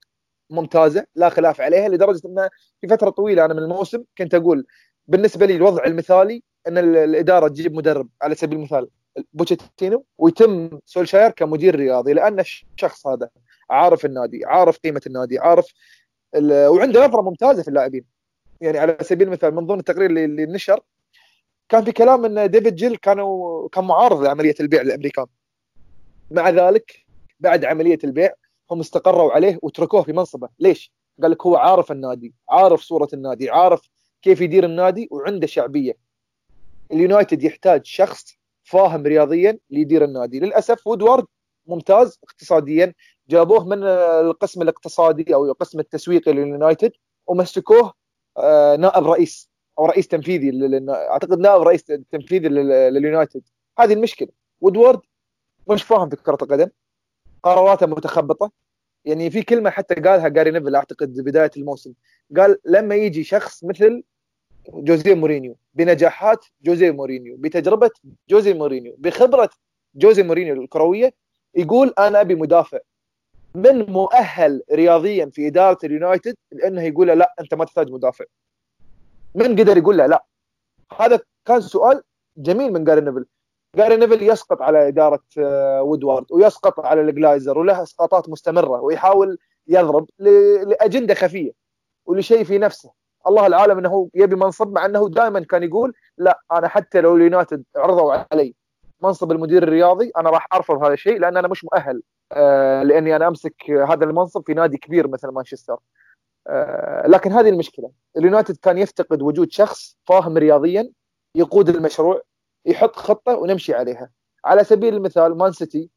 [SPEAKER 3] ممتازة لا خلاف عليها لدرجة إنه في فترة طويلة أنا من الموسم كنت أقول بالنسبة لي الوضع المثالي إن الإدارة تجيب مدرب على سبيل المثال بوتشيتينو ويتم سولشاير كمدير رياضي لأن الشخص هذا عارف النادي عارف قيمة النادي عارف وعنده نظرة ممتازة في اللاعبين. يعني على سبيل المثال من ضمن التقرير اللي, نشر كان في كلام إن ديفيد جيل كانوا كان معارض لعملية البيع للامريكان مع ذلك بعد عملية البيع هم استقروا عليه وتركوه في منصبه. ليش؟ قال لك هو عارف النادي عارف صورة النادي عارف كيف يدير النادي وعنده شعبية. اليونايتد يحتاج شخص فاهم رياضيا ليدير النادي. للأسف وودوارد ممتاز اقتصاديا جابوه من القسم الاقتصادي أو القسم التسويقي لليونايتد ومسكوه آه، نائب رئيس أو رئيس تنفيذي أعتقد نائب رئيس تنفيذي لليونايتد. هذه المشكلة. وودوارد مش فاهم في كرة القدم. قراراته متخبطة. يعني في كلمة حتى قالها جاري نيفل أعتقد بداية الموسم. قال لما يجي شخص مثل جوزيه مورينيو بنجاحات جوزيه مورينيو بتجربة جوزيه مورينيو بخبرة جوزيه مورينيو الكروية يقول أنا أبي مدافع. من مؤهل رياضيا في إدارة اليونايتد إنه يقول له لا أنت ما تحتاج مدافع. من قدر يقول له لا. هذا كان سؤال جميل من جاري نيفل. جاري نيفل يسقط على إدارة آه، وودوارد ويسقط على الجلايزر وله إسقاطات مستمرة ويحاول يضرب لأجندة خفية ولشيء في نفسه. الله العالم إنه يبي منصب مع إنه دائما كان يقول لا أنا حتى لو اليونايتد عرضوا علي منصب المدير الرياضي أنا راح أرفض هذا الشيء لأن أنا مش مؤهل. لأني أنا أمسك هذا المنصب في نادي كبير مثل مانشستر. آه لكن هذه المشكلة. اليونايتد كان يفتقد وجود شخص فاهم رياضيا يقود المشروع يحط خطة ونمشي عليها. على سبيل المثال مان سيتي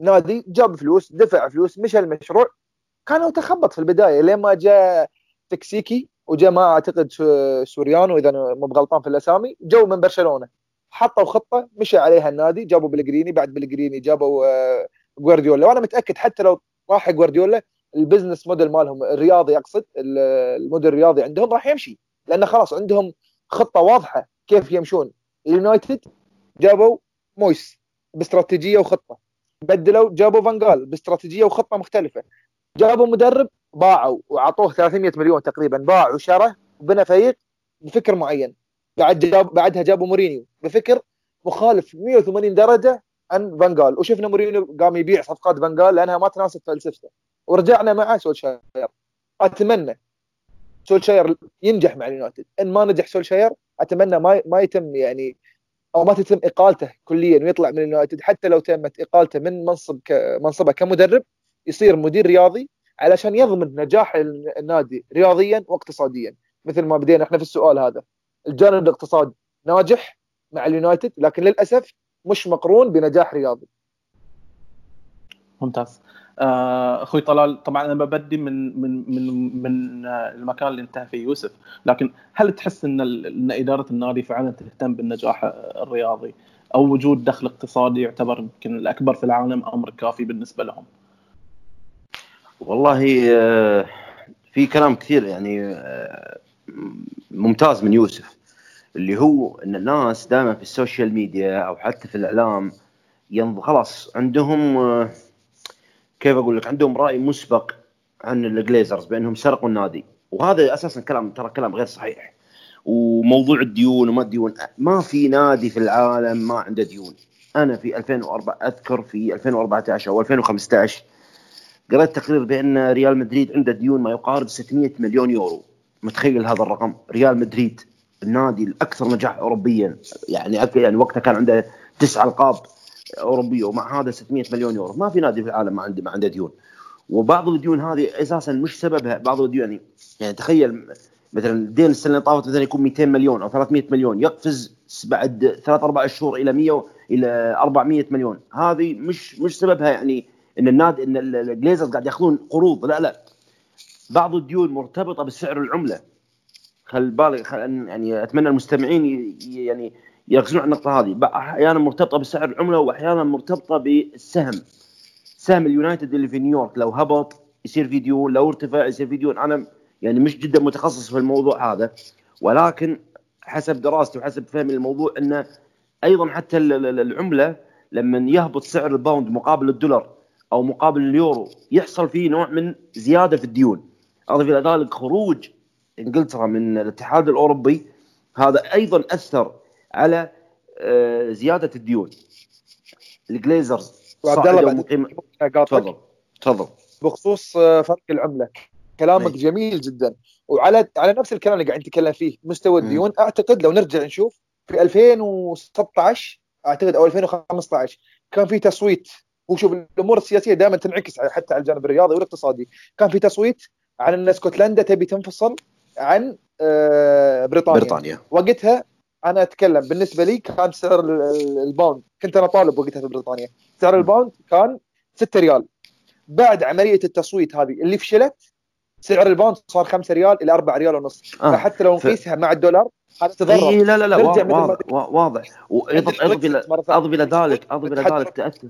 [SPEAKER 3] نادي جاب فلوس دفع فلوس مشى المشروع. كان تخبط في البداية. لين ما جاء تكسيكي وجاء ما أعتقد سوريانو إذا مو بغلطان في الأسامي جو من برشلونة. حطوا خطة مشى عليها النادي جابوا بيليغريني. بعد بيليغريني جابوا آه، جوارديولا. وأنا متأكد حتى لو راح جوارديولا ال business model مالهم الرياضي أقصد الموديل الرياضي عندهم راح يمشي. لأنه خلاص عندهم خطة واضحة كيف يمشون. اليونايتد جابوا مويس باستراتيجية وخطة. بدلوا جابوا فانجال باستراتيجية وخطة مختلفة. جابوا مدرب باعوا وأعطوه 300 مليون تقريبا. باع وشرى وبنى فريق بفكر معين. بعد جاب بعدها جابوا مورينيو. بفكر مخالف 180 درجة عن فانجال وشفنا مورينيو قام يبيع صفقات فانجال لأنها ما تناسب فلسفته. ورجعنا مع سولشاير. أتمنى سولشاير ينجح مع اليونايتد. إن ما نجح سولشاير أتمنى ما ما يتم يعني أو ما تتم إقالته كليا ويطلع من اليونايتد. حتى لو تمت إقالته من منصب منصبه كمدرب يصير مدير رياضي علشان يضمن نجاح النادي رياضيا واقتصاديا. مثل ما بدينا إحنا في السؤال هذا. الجانب الاقتصادي ناجح مع اليونايتد لكن للأسف مش مقرون بنجاح رياضي.
[SPEAKER 1] ممتاز. آه، أخوي طلال طبعا أنا ببدي من من من من المكان اللي انتهى فيه يوسف. لكن هل تحس إن إن إدارة النادي فعلا تهتم بالنجاح الرياضي؟ أو وجود دخل اقتصادي يعتبر يمكن الأكبر في العالم أمر كافي بالنسبة لهم؟
[SPEAKER 2] والله آه، في كلام كثير يعني آه، ممتاز من يوسف. اللي هو إن الناس دائما في السوشيال ميديا أو حتى في الإعلام خلاص عندهم كيف أقول لك؟ عندهم رأي مسبق عن الجليزرز بأنهم سرقوا النادي. وهذا أساسا كلام ترى كلام غير صحيح. وموضوع الديون وما الديون ما في نادي في العالم ما عنده ديون. أنا في 2004 أذكر في 2014 أو 2015 قرأت تقرير بأن ريال مدريد عنده ديون ما يقارب 600 مليون يورو. متخيل هذا الرقم؟ ريال مدريد. النادي الأكثر نجاح اوروبيا. يعني يعني وقتها كان عنده تسع ألقاب أوروبية ومع هذا 600 مليون يورو. ما في نادي في العالم ما عنده ما عنده ديون. وبعض الديون هذه أساسا مش سببها. بعض الديون يعني يعني تخيل مثلا الدين السنة اللي طافت مثلا يكون 200 مليون أو 300 مليون. يقفز بعد ثلاث أربع شهور إلى 100 إلى 400 مليون. هذه مش مش سببها يعني إن النادي إن الجليزرز قاعد يأخذون قروض. لا لا. بعض الديون مرتبطة بسعر العملة. خل بالك خل يعني أتمنى المستمعين يعني يركزون على النقطة هذه. أحيانا مرتبطة بسعر العملة وأحيانا مرتبطة بالسهم. سهم اليونايتد اللي في نيويورك. لو هبط يصير فيديو لو ارتفع يصير فيديو. أنا يعني مش جدا متخصص في الموضوع هذا. ولكن حسب دراستي وحسب فهمي للموضوع إنه أيضا حتى العملة لما يهبط سعر الباوند مقابل الدولار أو مقابل اليورو يحصل فيه نوع من زيادة في الديون. أضف إلى ذلك خروج إنجلترا من الاتحاد الأوروبي هذا أيضا أثر على آه، زيادة الديون. الجليزرز
[SPEAKER 3] وعبد الله
[SPEAKER 2] تفضل تفضل.
[SPEAKER 3] بخصوص آه، فرق العملة. كلامك أي. جميل جدا. وعلى على نفس الكلام اللي قاعد نتكلم فيه مستوى الديون أعتقد لو نرجع نشوف في 2016 أعتقد أو 2015 كان في تصويت. وشوف الأمور السياسية دائما تنعكس حتى على الجانب الرياضي والاقتصادي. كان في تصويت عن إن اسكتلندا تبي تنفصل. عن آه، بريطانيا.
[SPEAKER 2] بريطانيا.
[SPEAKER 3] وقتها أنا أتكلم بالنسبة لي كان سعر الباوند كنت أنا طالب وقتها في بريطانيا. سعر الباوند كان 6 ريال. بعد عملية التصويت هذه اللي فشلت سعر الباوند صار 5 ريال إلى 4 ريال ونص. آه. فحتى لو نقيسها ف... مع الدولار هذا تضرر.
[SPEAKER 2] إيه لا لا لا واضح واضح وأضف أضف إلى أضف إلى ذلك أضف إلى ذلك تأثر.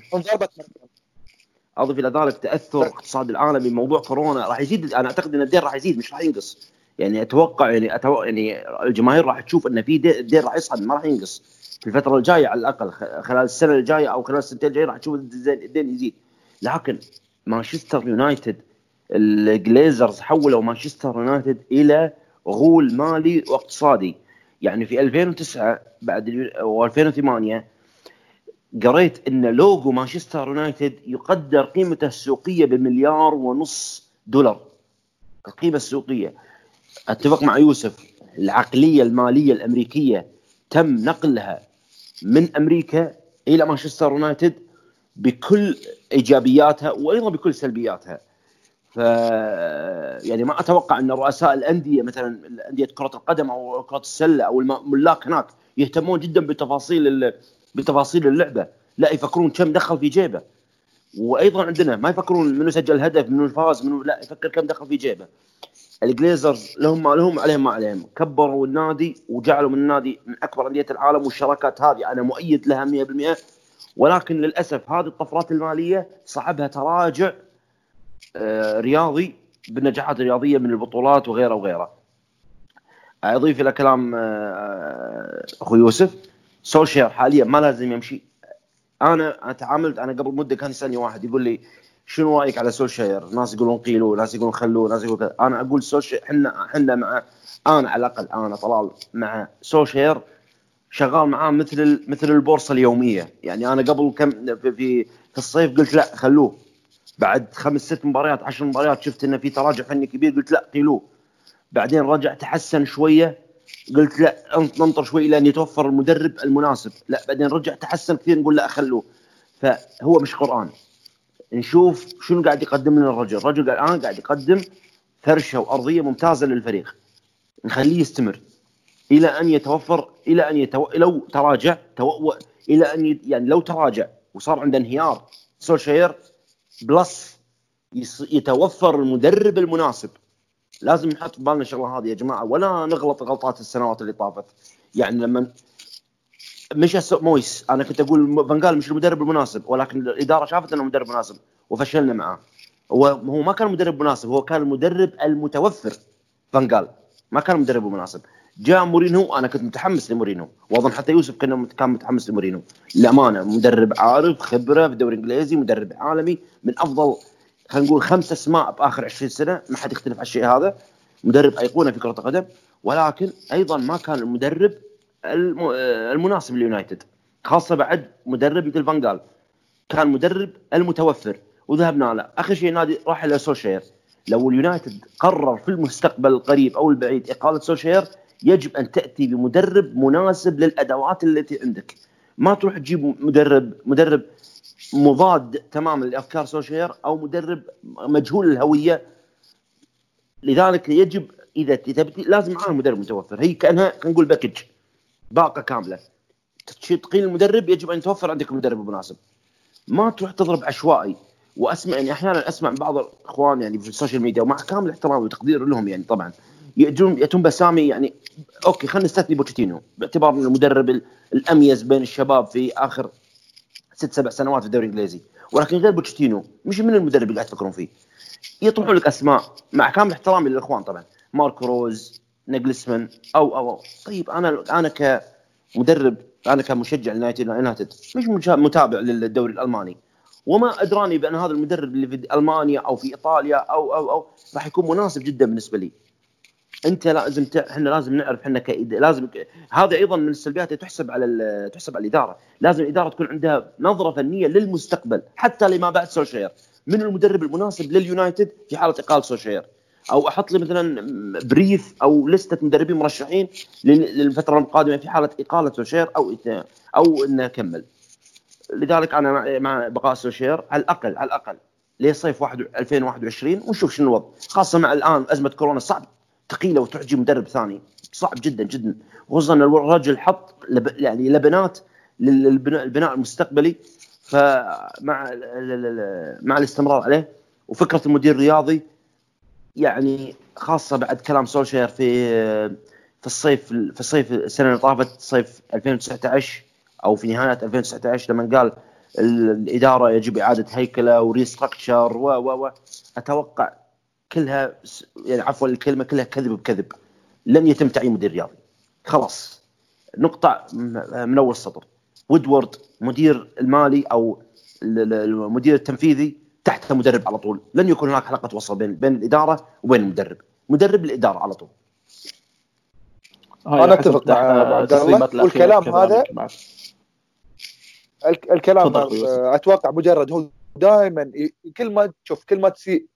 [SPEAKER 2] أضف إلى ذلك تأثر. الاقتصاد العالمي بموضوع كورونا راح يزيد. أنا أعتقد إن الدين راح يزيد مش راح ينقص. يعني أتوقع يعني أتوقع يعني الجماهير راح تشوف إن في الدين راح يصعد ما راح ينقص. في الفترة الجاية على الأقل خلال السنة الجاية أو خلال السنتين الجايه راح تشوف الدين يزيد. لكن مانشستر يونايتد الجليزرز حولوا مانشستر يونايتد إلى غول مالي واقتصادي. يعني في 2009 بعد و2008 قريت إن لوجو مانشستر يونايتد يقدر قيمته السوقية بمليار ونص دولار. القيمة السوقية. أتفق مع يوسف العقلية المالية الأمريكية تم نقلها من أمريكا إلى مانشستر يونايتد بكل إيجابياتها وأيضا بكل سلبياتها. ف يعني ما أتوقع أن رؤساء الأندية مثلا انديه كرة القدم أو كرة السلة أو الملاك هناك يهتمون جدا بتفاصيل بتفاصيل اللعبة. لا يفكرون كم دخل في جيبه. وأيضا عندنا ما يفكرون منو سجل هدف منو فاز منو لا يفكر كم دخل في جيبه. الجليزرز لهم لهم عليهم ما عليهم. كبروا النادي وجعلوا من النادي من أكبر أندية العالم والشراكات هذه. أنا مؤيد لها 100% ولكن للأسف هذه الطفرات المالية صعبها تراجع آه، رياضي بالنجاحات الرياضية من البطولات وغيره وغيره. أضيف إلى كلام آه، أخوي يوسف. سولشير حاليا ما لازم يمشي. أنا تعاملت أنا قبل مدة كان يسألني واحد يقول لي شنو رأيك على سولشير؟ ناس يقولون قيلوا، ناس يقولون خلوه، ناس يقولون كذا، أنا أقول سولشير إحنا إحنا مع أنا على الأقل أنا طلال مع سولشير شغال معاه مثل مثل البورصة اليومية، يعني أنا قبل كم في في, في الصيف قلت لا خلوه. بعد خمس ست مباريات عشر مباريات شفت إنه في تراجع فني كبير قلت لا قيلوه. بعدين رجع تحسن شوية قلت لا ننطر شوي لأن يتوفر المدرب المناسب. لا بعدين رجع تحسن كثير نقول لا خلوه. فهو مش قرآن. نشوف شنو قاعد يقدم لنا الرجل. الرجل الان قاعد يقدم فرشة وأرضية ممتازة للفريق. نخليه يستمر. إلى أن يتوفر إلى أن يتو... لو تراجع تو... إلى أن ي... يعني لو تراجع وصار عنده انهيار سولشاير plus يتوفر المدرب المناسب. لازم نحط في بالنا الشغله هذه يا جماعة. ولا نغلط غلطات السنوات اللي طافت. يعني لما مش مويس أنا كنت أقول فانجال مش المدرب المناسب ولكن الإدارة شافت إنه مدرب مناسب وفشلنا معاه. هو هو ما كان مدرب مناسب هو كان المدرب المتوفر فانجال ما كان المدرب المناسب جاء مورينو أنا كنت متحمس لمورينو واظن حتى يوسف كان كان متحمس لمورينو للأمانة مدرب عارف خبرة في الدوري الإنجليزي مدرب عالمي من أفضل خلينا نقول خمس أسماء بآخر 20 سنة. ما حد يختلف على الشيء هذا. مدرب أيقونة في كرة القدم. ولكن أيضا ما كان المدرب المناسب لليونايتد خاصة بعد مدرب مثل فانجال كان مدرب المتوفر وذهبنا له. آخر شيء النادي راح إلى سوشير لو اليونايتد قرر في المستقبل القريب أو البعيد إقالة سوشير يجب أن تأتي بمدرب مناسب للأدوات التي عندك. ما تروح تجيب مدرب مدرب مضاد تماما لأفكار سوشير أو مدرب مجهول الهويه لذلك يجب إذا تبي لازم معاه مدرب متوفر. هي كأنها خلينا نقول package باقة كاملة. تقيل المدرب يجب أن يتوفر عندك المدرب المناسب ما تروح تضرب عشوائي. وأسمع يعني أحيانا أسمع بعض الإخوان يعني في السوشيال ميديا ومع كامل احترامي وتقدير لهم يعني طبعا يأتون يأتون بأسامي يعني okay خلينا نستثني بوتشيتينو باعتبار إنه المدرب الأميز بين الشباب في آخر ست سبع سنوات في الدوري الإنجليزي. ولكن غير بوتشيتينو مش من المدرب اللي قاعد تفكرون فيه. يطرحون لك أسماء مع كامل احترامي للإخوان طبعا. ماركو روز نجلسمان أو, أو أو طيب أنا أنا كمدرب أنا كمشجع لليونايتد مش متابع للدوري الألماني وما أدراني بأن هذا المدرب اللي في ألمانيا أو في إيطاليا أو أو أو راح يكون مناسب جدا بالنسبة لي أنت لازم ت... إحنا لازم نعرف إحنا كإد... لازم. هذا أيضا من السلبيات تحسب على ال... تحسب على الإدارة، لازم الإدارة تكون عندها نظرة فنية للمستقبل حتى لما بعد سولشير، من المدرب المناسب لليونايتد في حالة اقاله سولشير؟ أو أحط لي مثلا brief أو لستة مدربين مرشحين للفترة القادمة في حالة إقالة سولشير أو أو إنه كمل. لذلك أنا مع بقاء سولشير على الاقل على الأقل لصيف 2021 ونشوف شنو الوضع. خاصة مع الآن أزمة كورونا صعب ثقيلة وتعجي مدرب ثاني. صعب جدا جدا. خصوصا الرجل حط لب يعني لبنات للبناء المستقبلي. فمع مع الاستمرار عليه وفكرة المدير الرياضي يعني خاصة بعد كلام سولشير في في الصيف في الصيف السنة اللي طافت صيف 2019 أو في نهاية 2019 لما قال الإدارة يجب إعادة هيكلة وريستراكشر و و و. أتوقع كلها يعني عفوا الكلمة كلها كذب بكذب. لم يتم تعيين مدير رياضي. خلاص. نقطع من أول سطر وودورد مدير المالي أو المدير التنفيذي تحت مدرب على طول. لن يكون هناك حلقة وصل بين بين الإدارة وبين المدرب مدرب الاداره على طول.
[SPEAKER 3] أنا أتفق مع عبد الله والكلام هذا. الكلام أتوقع مجرد هو دائما كل ما تشوف كل ما تسيء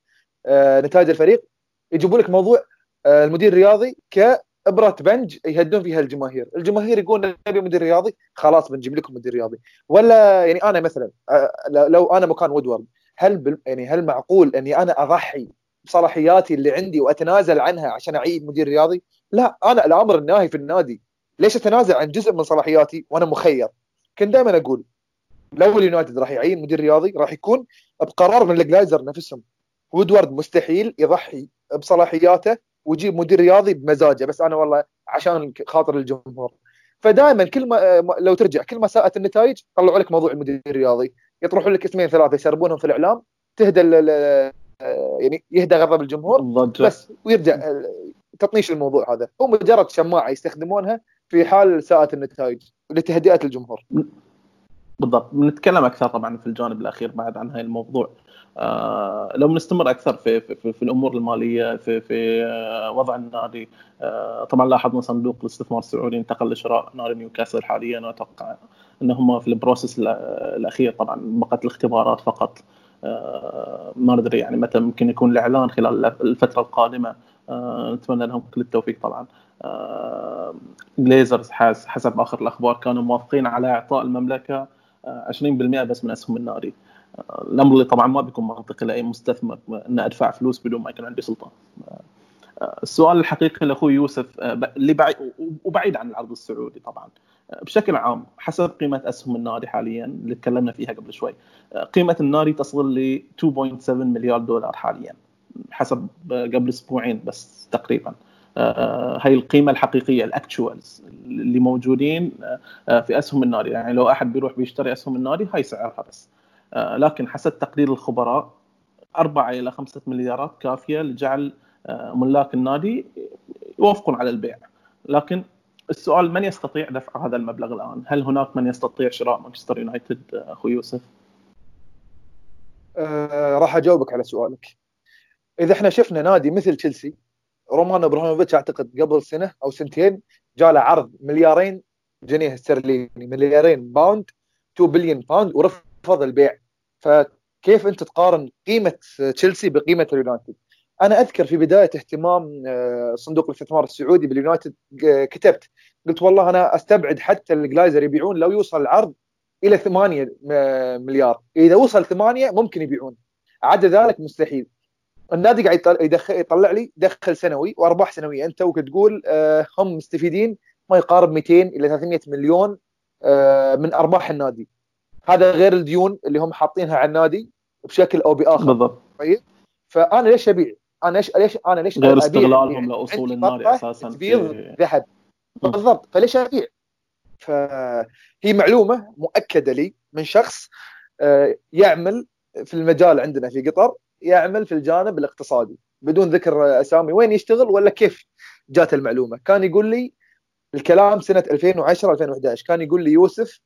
[SPEAKER 3] آه، نتائج الفريق يجيبوا لك موضوع آه، المدير الرياضي كإبرة بنج يهدون فيها الجماهير، الجماهير يقول نبي مدير رياضي خلاص بنجيب لكم مدير رياضي، ولا يعني أنا مثلا آه، لو أنا مكان وودورد هل يعني هل معقول أني أنا أضحي بصلاحياتي اللي عندي وأتنازل عنها عشان أعين مدير رياضي؟ لا أنا الأمر الناهي في النادي، ليش أتنازل عن جزء من صلاحياتي وأنا مخير؟ كنت دائما أقول لو اليونايتد راح يعين مدير رياضي راح يكون بقرار من الجلايزر نفسهم وودورد مستحيل يضحي بصلاحياته ويجيب مدير رياضي بمزاجه بس أنا والله عشان خاطر الجمهور فدائما كل ما لو ترجع كل ما ساءت النتائج طلعوا لك موضوع المدير الرياضي يطرحوا لك اسمين ثلاثة يسربونهم في الإعلام تهدى يعني يهدى غضب الجمهور بس ويرجع تطنيش الموضوع هذا. هو مجرد شماعة يستخدمونها في حال ساءت النتائج لتهدئة الجمهور.
[SPEAKER 1] بالضبط. بنتكلم أكثر طبعا في الجانب الأخير بعد عن هاي الموضوع. آه لو بنستمر أكثر في, في, في, في الأمور المالية في في آه وضع النادي آه طبعا لاحظنا صندوق الاستثمار السعودي انتقل لشراء نادي نيوكاسل حاليا وأتوقع انهم في ال process الأخير طبعا بقت الاختبارات فقط. آه ما ندري يعني متى ممكن يكون الإعلان خلال الفترة القادمة. آه نتمنى لهم كل التوفيق طبعا. Glazers آه، حسب آخر الأخبار كانوا موافقين على إعطاء المملكة 20% بس من أسهم النادي. الأمر اللي طبعا ما بيكون منطقي لأي مستثمر ان أدفع فلوس بدون ما يكون عندي سلطة. السؤال الحقيقي لأخوي يوسف اللي بعيد وبعيد عن العرض السعودي طبعا. بشكل عام حسب قيمة أسهم النادي حاليا اللي تكلمنا فيها قبل شوي. قيمة النادي تصل ل 2.7 مليار دولار حاليا حسب قبل أسبوعين بس تقريبا. هاي القيمة الحقيقية الاكتشوالز اللي موجودين في أسهم النادي. يعني لو أحد بيروح بيشتري أسهم النادي هاي سعرها بس. لكن حسب تقدير الخبراء أربعة إلى خمسة مليارات كافية لجعل ملاك النادي يوافقون على البيع. لكن السؤال من يستطيع دفع هذا المبلغ الآن؟ هل هناك من يستطيع شراء مانشستر يونايتد أخو يوسف؟
[SPEAKER 3] أه راح أجاوبك على سؤالك. إذا إحنا شفنا نادي مثل تشيلسي رومان إبراهيموفيتش أعتقد قبل سنة أو سنتين جاء له عرض مليارين جنيه استرليني مليارين pound 2 billion pound ورفض البيع. فكيف أنت تقارن قيمة تشيلسي بقيمة اليونايتد؟ أنا أذكر في بداية اهتمام آه، صندوق الاستثمار السعودي باليونايتد آه، كتبت قلت والله أنا أستبعد حتى الجلايزر يبيعون لو يوصل العرض إلى 8 آه، مليار. إذا وصل 8 ممكن يبيعون. عدا ذلك مستحيل. النادي قاعد يدخل يطلع لي دخل سنوي وأرباح سنوية. أنت وتقول آه، هم مستفيدين ما يقارب 200 إلى 300 مليون من أرباح النادي. هذا غير الديون اللي هم حاطينها على النادي بشكل أو بآخر.
[SPEAKER 1] بالضبط.
[SPEAKER 3] طيب؟ فأنا ليش أبيع؟ أنا ليش ليش أنا ليش
[SPEAKER 1] غير استغلالهم لأصول النادي أساسا
[SPEAKER 3] في ذهب. بالضبط. فليش أبيع؟ فهي معلومة مؤكدة لي من شخص آه، يعمل في المجال عندنا في قطر يعمل في الجانب الاقتصادي بدون ذكر أسامي وين يشتغل ولا كيف جات المعلومة. كان يقول لي الكلام سنة 2010 2011 كان يقول لي يوسف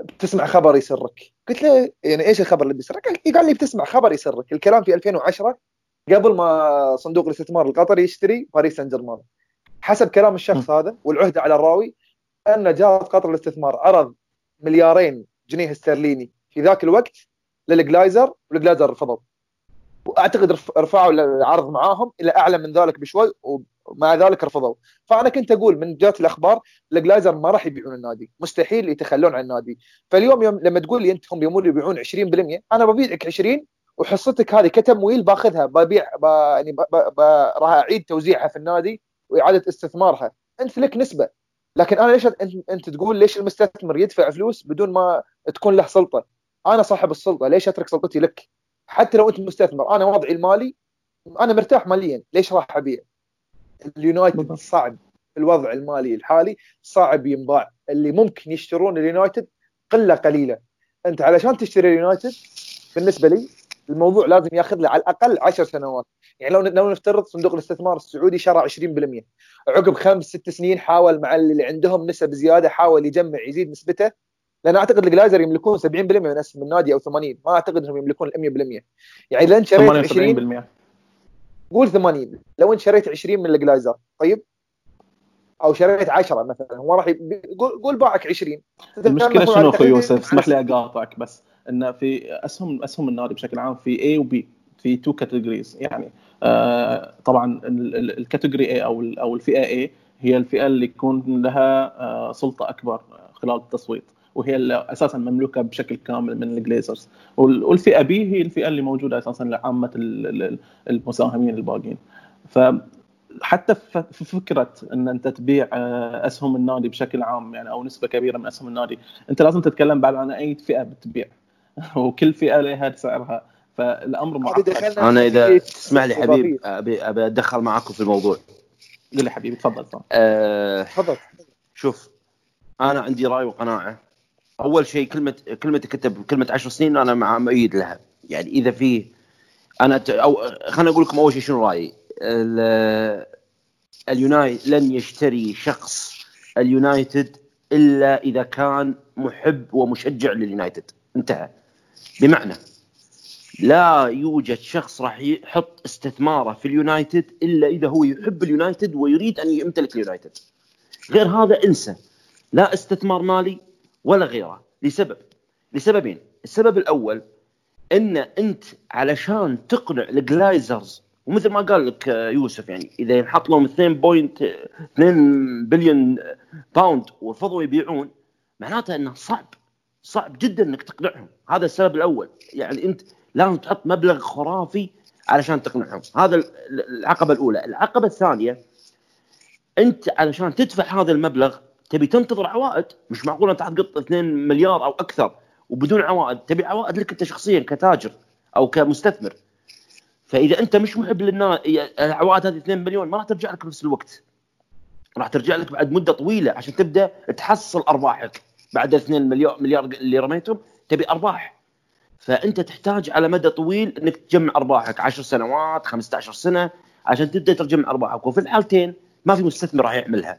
[SPEAKER 3] بتسمع خبر يسرك؟ قلت له يعني إيش الخبر اللي بيسرك؟ قال لي بتسمع خبر يسرك. الكلام في 2010 قبل ما صندوق الاستثمار القطري يشتري باريس سان جيرمان. حسب كلام الشخص هذا والعهده على الراوي أن جهاز قطر للاستثمار عرض مليارين جنيه استرليني في ذاك الوقت للجلايزر والجلايزر رفضوا وأعتقد رفعوا العرض معاهم إلى أعلى من ذلك بشوي ومع ذلك رفضوا فأنا كنت أقول من جات الأخبار الجلايزر ما راح يبيعون النادي. مستحيل يتخلون عن النادي. فاليوم يوم لما تقول لي انت هم يبيعون 20% أنا ببيعك 20 وحصتك هذه كتمويل باخذها ببيع. يعني. راح أعيد توزيعها في النادي وإعادة استثمارها. أنت لك نسبة. لكن أنا ليش أنت تقول ليش المستثمر يدفع فلوس بدون ما تكون له سلطة؟ أنا صاحب السلطة ليش أترك سلطتي لك؟ حتى لو أنت مستثمر أنا وضعي المالي أنا مرتاح ماليا ليش راح أبيع؟ اليونايتد صعب. الوضع المالي الحالي صعب ينباع. اللي ممكن يشترون اليونايتد قلة قليلة. أنت علشان تشتري اليونايتد بالنسبة لي الموضوع لازم ياخذ له على الأقل 10 سنوات. يعني لو لو نفترض صندوق الاستثمار السعودي شرى 20% عقب خمس ست سنين حاول مع اللي عندهم نسب زيادة حاول يجمع يزيد نسبته لأن أعتقد الجلايزر يملكون 70% من اسهم النادي أو 80 ما أعتقد إنهم يملكون 100% يعني لو انت شريت 20 قول 80 لو انت شريت 20 من الجلايزر طيب؟ أو شريت 10 مثلا هو راح قول قول باعك 20
[SPEAKER 1] المشكلة شنو أخوي يوسف؟ اسمح لي أقاطعك بس. إن في أسهم أسهم النادي بشكل عام في A و B في two categories يعني آه طبعا ال category A أو أو الفئة اي هي الفئة اللي يكون لها آه سلطة أكبر خلال التصويت وهي اللي أساسا مملوكة بشكل كامل من الجليزرز والفئة بي هي الفئة اللي موجودة أساسا لعامة المساهمين الباقيين. ف حتى في فكرة إن أنت تبيع آه، أسهم النادي بشكل عام يعني أو نسبة كبيرة من أسهم النادي أنت لازم تتكلم بعد عن أي فئة بتبيع. وكل فئة لها سعرها. فالأمر معقد.
[SPEAKER 2] أنا إذا تسمح لي حبيب ابي أبي أتدخل معاكم في الموضوع.
[SPEAKER 1] قل لي حبيبي تفضل تفضل.
[SPEAKER 2] أه تفضل. شوف أنا عندي رأي وقناعة. أول شيء كلمه كلمة كتب كلمة 10 سنين أنا مع مؤيد لها. يعني إذا في أنا أو خليني أقول لكم أول شيء شنو رأيي. اليونايتد لن يشتري شخص اليونايتد إلا إذا كان محب ومشجع لليونايتد. انتهى. بمعنى لا يوجد شخص راح يحط استثماره في اليونايتد إلا إذا هو يحب اليونايتد ويريد أن يمتلك اليونايتد. غير هذا انسى. لا استثمار مالي ولا غيره. لسبب. لسببين السبب الأول إن أنت علشان تقنع الجلايزرز ومثل ما قال لك يوسف يعني إذا ينحط لهم 2.2 billion pound ورفضوا يبيعون معناته إنه صعب. صعب جدا إنك تقنعهم. هذا السبب الأول. يعني أنت لازم تحط مبلغ خرافي علشان تقنعهم. هذا العقبة الأولى. العقبة الثانية أنت علشان تدفع هذا المبلغ تبي تنتظر عوائد. مش معقول أنت تقط 2 مليار أو أكثر وبدون عوائد. تبي عوائد لك أنت شخصيا كتاجر أو كمستثمر. فإذا أنت مش محب للناس العوائد هذه 2 مليون ما راح ترجع لك بنفس الوقت. راح ترجع لك بعد مدة طويلة عشان تبدأ تحصل أرباحك. بعد 2 مليار مليار اللي رميتهم تبي أرباح. فأنت تحتاج على مدى طويل إنك تجمع أرباحك. 10 سنوات 15 سنة عشان تبدأ تجمع أرباحك. وفي الحالتين ما في مستثمر راح يعملها.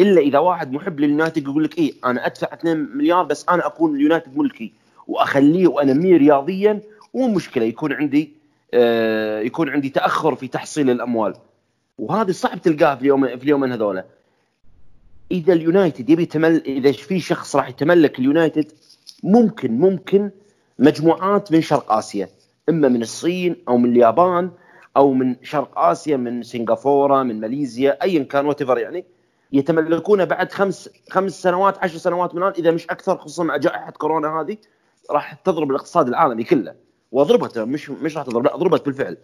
[SPEAKER 2] إلا إذا واحد محب لليونايتد يقول لك إيه أنا أدفع 2 مليار بس أنا أكون اليونايتد ملكي وأخليه وانميه رياضيا ومو مشكلة. يكون عندي آه يكون عندي تأخر في تحصيل الأموال. وهذا صعب تلقاه في اليوم في اليومين هذولا. إذا اليونايتد يبي تمل إذا في شخص راح يتملك اليونايتد ممكن ممكن مجموعات من شرق آسيا إما من الصين أو من اليابان أو من شرق آسيا من سنغافورة من ماليزيا ايا كان وات يعني يتملكونه بعد خمس خمس سنوات عشر سنوات من الان إذا مش أكثر خصوصا مع جائحة كورونا هذه راح تضرب الاقتصاد العالمي كله وضربته مش مش راح تضرب لا ضربت بالفعل.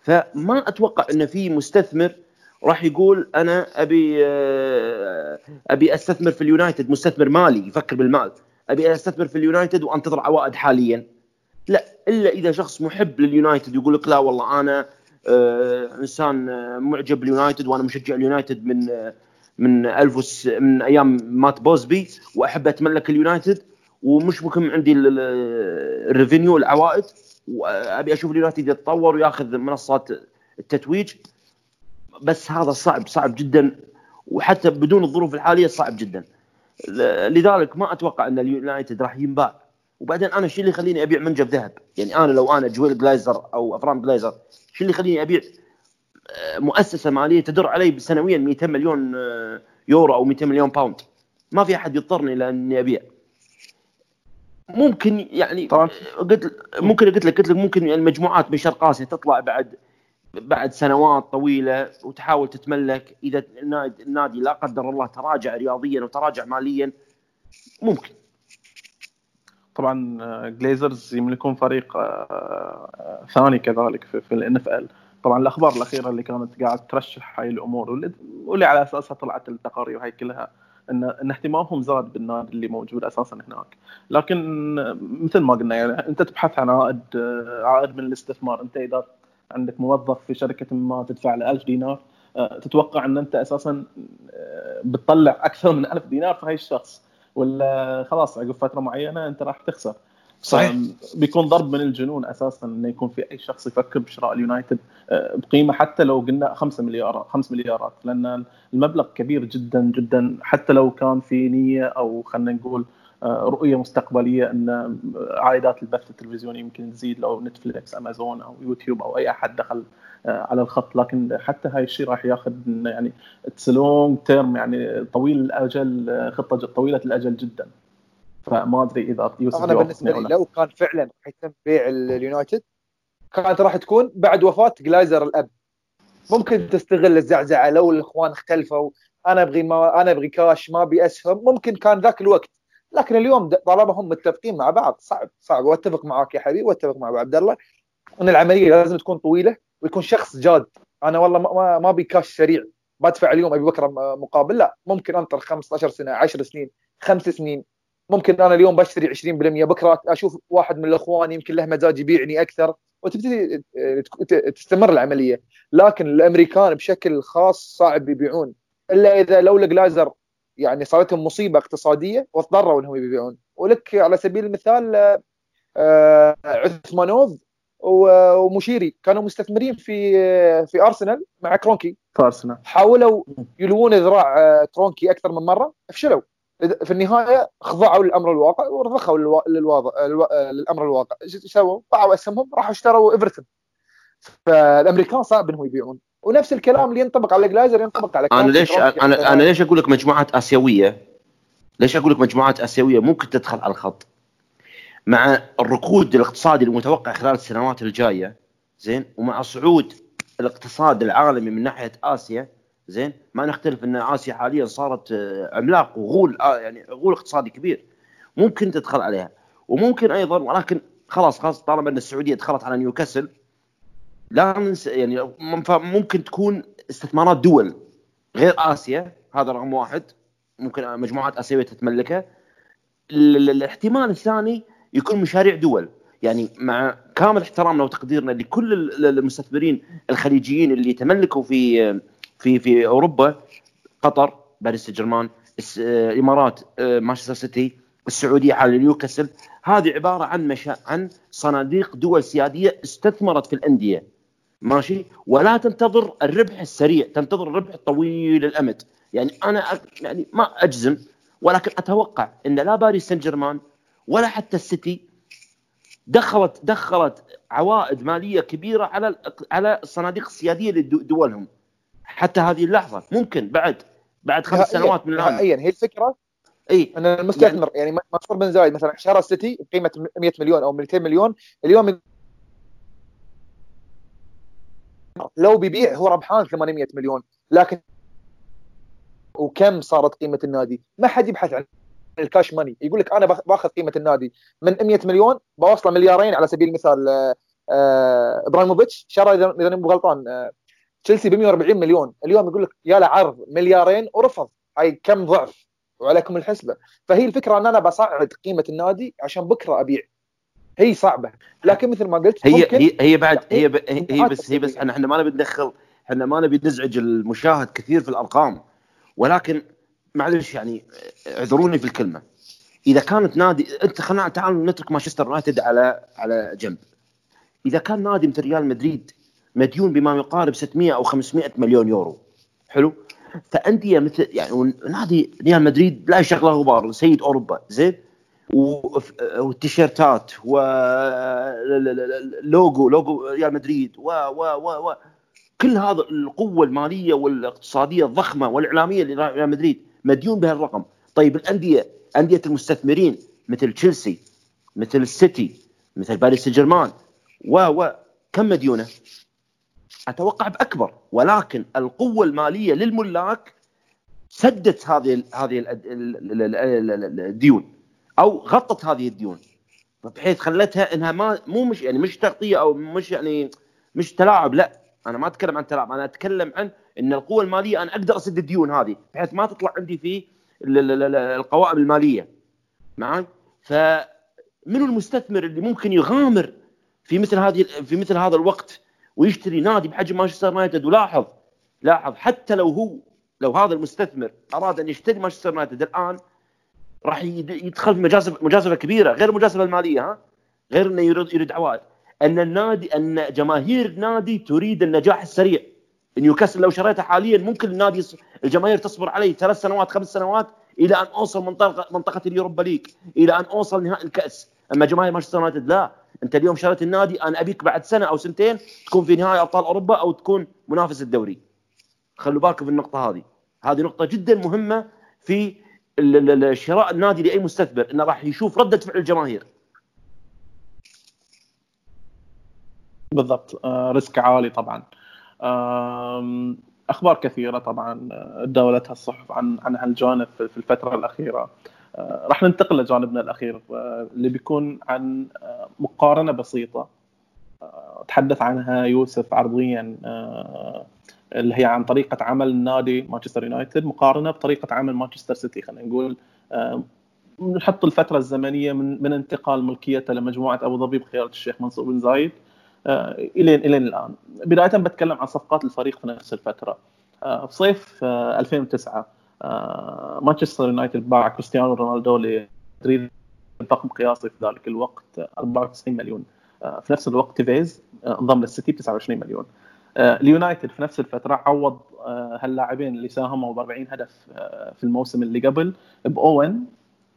[SPEAKER 2] فما أتوقع إن في مستثمر راح يقول أنا أبي آه، أبي أستثمر في اليونايتد مستثمر مالي يفكر بالمال. أبي أستثمر في اليونايتد وأنتظر عوائد حاليا. لا إلا إذا شخص محب لليونايتد يقول لك لا والله أنا آه، إنسان آه، معجب باليونايتد وأنا مشجع اليونايتد من من الف من أيام مات بوزبي وأحب أتملك اليونايتد ومش ممكن عندي ال revenue العوائد وأبي أشوف اليونايتد يتطور ويأخذ منصات التتويج. بس هذا صعب صعب جدا. وحتى بدون الظروف الحالية صعب جدا. لذلك ما أتوقع أن اليونايتد راح ينباع. وبعدين أنا شو اللي يخليني أبيع منجم ذهب؟ يعني أنا لو أنا جويل جلايزر أو افرام جلايزر شو اللي يخليني أبيع؟ آه، مؤسسة مالية تدر علي سنويا 200 مليون آه، يورو أو 200 مليون pound ما في أحد يضطرني لأني أبيع. ممكن يعني طبعا. قلت ممكن قلت لك قلت لك ممكن يعني مجموعات من شرق اسيا تطلع بعد بعد سنوات طويلة وتحاول تتملك. إذا النادي لا قدر الله تراجع رياضيا وتراجع ماليا ممكن.
[SPEAKER 1] طبعا جليزرز يملكون فريق آه، ثاني كذلك في الان اف ال طبعا الأخبار الأخيرة اللي كانت قاعد ترشح هاي الأمور واللي على أساسها طلعت التقارير هاي كلها ان إن اهتمامهم زاد بالنادي اللي موجود أساسا هناك. لكن مثل ما قلنا يعني أنت تبحث عن عائد عائد من الاستثمار. أنت إذا عندك موظف في شركة ما تدفع له 1000 دينار آه، تتوقع إن أنت أساسا آه، بتطلع أكثر من 1000 دينار في هاي الشخص ولا خلاص عقب فترة معينة أنت راح تخسر؟
[SPEAKER 2] صحيح.
[SPEAKER 1] بيكون ضرب من الجنون أساسا إنه يكون في أي شخص يفكر بشراء اليونايتد آه، بقيمة حتى لو قلنا 5 مليارات 5 مليارات لأن المبلغ كبير جدا جدا حتى لو كان في نية أو خلينا نقول رؤية مستقبلية أن عائدات البث التلفزيوني يمكن تزيد لو نتفليكس أمازون أو يوتيوب أو أي أحد دخل آه، على الخط. لكن حتى هاي الشيء راح ياخذ يعني it's long term يعني طويل الأجل خطة طويلة الأجل جدا. فما أدري إذا
[SPEAKER 3] يوسف أنا بالنسبة لي لو كان فعلا حيتم بيع اليونايتد كانت راح تكون بعد وفاة جلايزر الأب. ممكن تستغل الزعزعة لو الإخوان اختلفوا أنا أبغي ما أنا أبغي كاش ما أبي أسهم. ممكن كان ذاك الوقت. لكن اليوم طالما هم متفقين مع بعض. صعب صعب. واتفق معك يا حبيبي واتفق مع ابو عبد الله إن العملية لازم تكون طويلة ويكون شخص جاد. أنا والله ما ما كاش سريع. بدفع اليوم أبي بكره مقابل. لا ممكن انطر 15 سنة 10 سنين خمس سنين. ممكن أنا اليوم بشتري 20% بكرة أشوف واحد من الأخوان يمكن له مزاج يبيعني أكثر. وتبتدي تستمر العملية. لكن الأمريكان بشكل خاص صعب يبيعون. إلا إذا لو الجلايزر يعني صارت لهم مصيبة اقتصادية واضطروا إنهم يبيعون. ولك على سبيل المثال آه، عثمانوف ومشيري كانوا مستثمرين في في أرسنال مع كرونكي.
[SPEAKER 1] في أرسنال.
[SPEAKER 3] حاولوا يلوون ذراع آه، كرونكي أكثر من مرة فشلوا. في النهاية خضعوا للأمر الواقع ورضخوا للواقع للأمر الواقع. إيش سووا؟ باعوا أسهمهم راحوا اشتروا إيفرتون. فالأمريكان صعب إنهم يبيعون. ونفس الكلام اللي ينطبق على جلايزر ينطبق على
[SPEAKER 2] أنا ليش أنا أنا ليش أقول لك مجموعات آسيوية؟ ليش أقول لك مجموعات آسيوية؟ ممكن تدخل على الخط. مع الركود الاقتصادي المتوقع خلال السنوات الجاية زين ومع صعود الاقتصاد العالمي من ناحية آسيا زين ما نختلف إن آسيا حاليا صارت آه، عملاق وغول آه، يعني غول اقتصادي كبير. ممكن تدخل عليها. وممكن أيضا ولكن خلاص خلاص طالما إن السعودية دخلت على نيوكاسل لا ننسى يعني ممكن تكون استثمارات دول غير آسيا هذا رقم واحد. ممكن مجموعات آسيوية تتملكها الاحتمال الثاني يكون مشاريع دول. يعني مع كامل احترامنا وتقديرنا لكل المستثمرين الخليجيين اللي تملكوا في في في أوروبا قطر باريس سان جيرمان الإمارات آه، مانشستر سيتي السعودية حاليا نيوكاسل. هذه عبارة عن مشا... عن صناديق دول سيادية استثمرت في الأندية. ماشي؟ ولا تنتظر الربح السريع تنتظر الربح الطويل الأمد. يعني أنا يعني ما أجزم ولكن أتوقع إن لا باريس سان جيرمان ولا حتى السيتي دخلت دخلت عوائد مالية كبيرة على على الصناديق السياديه لدولهم. حتى هذه اللحظة ممكن بعد بعد خمس سنوات من الان
[SPEAKER 3] نهائيا هي الفكرة؟ إي. أن المستثمر يعني, يعني منصور بن زايد مثلا شرى السيتي بقيمة 100 مليون أو 200 مليون اليوم لو بيبيع هو ربحان 800 مليون لكن وكم صارت قيمة النادي؟ ما حد يبحث عن الكاش ماني يقول لك أنا باخذ قيمة النادي من 100 مليون بوصله مليارين على سبيل المثال آه، آه، إبراهيموفيتش. شرى اذا مو غلطان آه، تشيلسي ب 140 مليون. اليوم يقول لك يا له عرض مليارين ورفض. هاي كم ضعف؟ وعليكم الحسبة. فهي الفكرة أن أنا بصعد قيمة النادي عشان بكرة أبيع. هي صعبة. لكن مثل ما قلت
[SPEAKER 2] هي هي هي بعد هي ب... هي بس هي بس إحنا إحنا ما نبي ندخل إحنا ما نبي نزعج المشاهد كثير في الأرقام. ولكن معلش يعني اعذروني في الكلمة. إذا كانت نادي أنت خلينا تعال نترك مانشستر يونايتد على على جنب. إذا كان نادي مثل ريال مدريد مديون بما يقارب 600 أو 500 مليون يورو. حلو؟ فأندية مثل يعني نادي ريال مدريد لا شغله غبار سيد أوروبا. زين؟ والتيشيرتات ولوجو لوجو ريال مدريد و و و و. كل هذا القوة المالية والاقتصادية الضخمة والإعلامية لريال مدريد مديون بهالرقم طيب الأندية أندية المستثمرين مثل تشيلسي مثل السيتي مثل باريس سان جيرمان و و. كم مديونة؟ أتوقع بأكبر ولكن القوة المالية للملاك سدت هذه هذه الديون. أو غطت هذه الديون. بحيث خلتها إنها ما مو مش يعني مش تغطية أو مش يعني مش تلاعب لا. أنا ما أتكلم عن تلاعب أنا أتكلم عن إن القوة المالية أنا أقدر أسد الديون هذه بحيث ما تطلع عندي في القوائم المالية. معي فمنو المستثمر اللي ممكن يغامر في مثل هذه في مثل هذا الوقت ويشتري نادي بحجم مانشستر يونايتد؟ ولاحظ لاحظ حتى لو هو لو هذا المستثمر أراد أن يشتري مانشستر يونايتد الآن راح يدخل في مجازفه مجازفة كبيرة غير المجازفة المالية ها؟ غير إنه يريد يريد عوائد. أن النادي أن جماهير النادي تريد النجاح السريع. نيوكاسل لو شريته حاليا ممكن النادي الجماهير تصبر علي ثلاث سنوات خمس سنوات إلى أن أوصل منطقة منطقة اليوروبا ليج إلى أن أوصل نهائي الكأس. أما جماهير مانشستر يونايتد لا. أنت اليوم شريت النادي أنا أبيك بعد سنة أو سنتين تكون في نهائي أبطال أوروبا أو تكون منافس الدوري. خلوا بالكم في النقطة هذه. هذه نقطة جدا مهمة في شراء النادي لأي مستثمر إنه راح يشوف ردة فعل الجماهير.
[SPEAKER 1] بالضبط. آه risk عالي طبعا. أخبار كثيرة طبعا تداولتها الصحف عن عن هالجانب في الفترة الأخيرة. آه راح ننتقل لجانبنا الأخير آه اللي بيكون عن آه مقارنة بسيطة. آه، تحدث عنها يوسف عرضيا آه، اللي هي عن طريقة عمل نادي مانشستر يونايتد مقارنة بطريقة عمل مانشستر سيتي. خلينا نقول آه، نحط الفترة الزمنية من من انتقال ملكيته لمجموعة أبو ظبي بقيادة الشيخ منصور بن زايد إلين إلين الآن. بداية بتكلم عن صفقات الفريق في نفس الفترة. في صيف 2009 مانشستر يونايتد باع كريستيانو رونالدو لمدريد رقم قياسي في ذلك الوقت 94 مليون. آه، في نفس الوقت تيفيز آه، انضم للسيتي ب 29 مليون. آه، اليونايتد في نفس الفترة عوض هاللاعبين اللي ساهموا ب 40 هدف في الموسم اللي قبل بأوين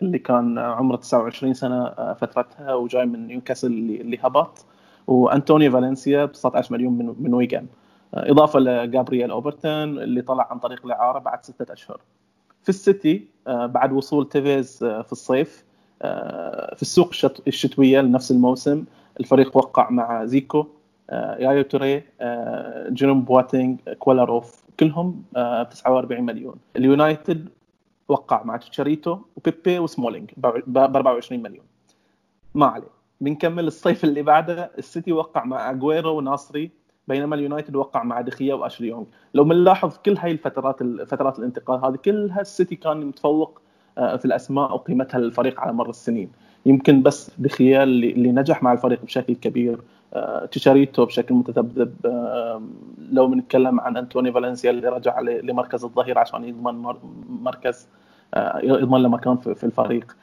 [SPEAKER 1] اللي كان عمره 29 سنة فترتها وجاي من نيوكاسل اللي هبط. وأنتونيو فالنسيا ب 19 مليون من ويجن إضافة لجابرييل أوبرتون اللي طلع عن طريق الإعارة بعد ستة أشهر. في السيتي بعد وصول تيفيز في الصيف في السوق الشتوية لنفس الموسم الفريق وقع مع دجيكو. آه، يايا توري آه، جيروم بواتينج كولاروف كلهم ب 49 مليون. اليونايتد وقع مع تشيتشاريتو وبيبي وسمولينج ب 24 مليون. ما عليه. بنكمل الصيف اللي بعده. السيتي وقع مع اجويرو وناصري بينما اليونايتد وقع مع دي خيا وأشلي يونغ. لو بنلاحظ كل هاي الفترات فترات الانتقال هذه كلها السيتي كان متفوق آه، في الأسماء وقيمتها للفريق على مر السنين. يمكن بس دي خيا اللي نجح مع الفريق بشكل كبير. آه، تشيتشاريتو بشكل متذبذب. آه، لو بنتكلم عن أنتونيو فالنسيا اللي رجع لمركز الظهير عشان يضمن مركز آه، يضمن له مكان في الفريق.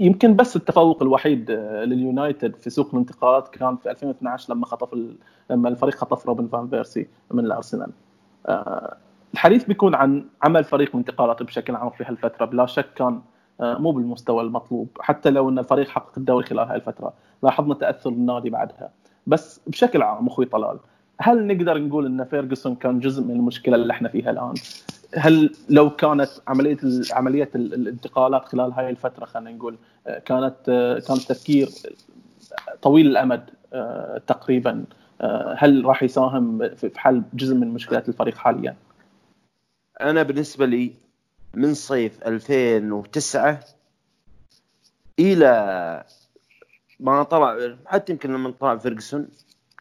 [SPEAKER 1] يمكن بس التفوق الوحيد لليونايتد في سوق الانتقالات كان في 2012 لما خطف لما الفريق خطف روبن فان بيرسي من الأرسنال. الحديث بيكون عن عمل فريق الانتقالات بشكل عام في هالفترة. بلا شك كان مو بالمستوى المطلوب حتى لو إن الفريق حقق الدوري خلال هاي الفترة لاحظنا تأثر النادي بعدها بس بشكل عام أخوي طلال هل نقدر نقول إن فيرجسون كان جزء من المشكلة اللي إحنا فيها الآن؟ هل لو كانت عملية عملية الانتقالات خلال هاي الفترة خلينا نقول آه، كانت آه، كان تفكير طويل الأمد تقريبا هل راح يساهم في حل جزء من مشكلات الفريق حاليا؟
[SPEAKER 2] أنا بالنسبة لي من صيف 2009 إلى ما طلع حتى يمكن لما طلع فيرجسون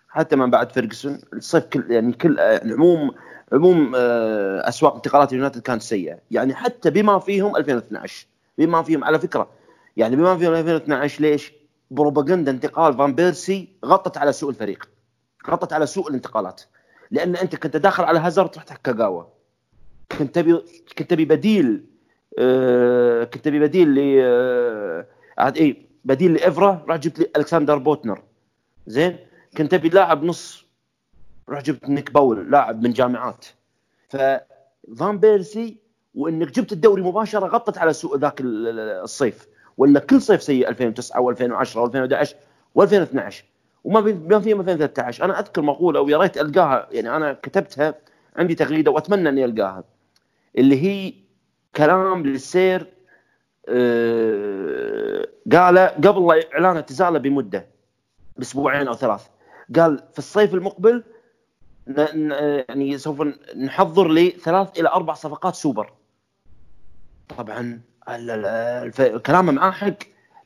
[SPEAKER 2] حتى من بعد فيرجسون الصيف كل يعني كل العموم عموم آه، أسواق انتقالات اليونايتد كانت سيئة. يعني حتى بما فيهم 2012 بما فيهم على فكرة يعني بما فيهم 2012 ليش؟ بروباغندا انتقال فان بيرسي غطت على سوء الفريق. غطت على سوء الانتقالات. لأن أنت كنت داخل على هازارد رحت كاغاوا. كنت تبي كنت تبي بديل آه كنت تبي بديل ل آه اي بديل لإيفرا راح جبت لي ألكسندر بوتنر. زين؟ كنت تبي لاعب نص راح جبت نيك باول لاعب من جامعات. فان بيرسي وإنك جبت الدوري مباشرة غطت على سوء ذاك الصيف. ولا كل صيف سيء 2009 و2010 و2011 و2012 وما بما فيهم 2013 أنا أذكر مقولة ويا ريت ألقاها يعني أنا كتبتها عندي تغريدة وأتمنى اني القاها اللي هي كلام للسير آه، قاله قبل اعلان اعتزاله بمدة بأسبوعين أو ثلاث. قال في الصيف المقبل يعني سوف نحضر لثلاث إلى أربع صفقات سوبر. طبعا كلامه معاه حق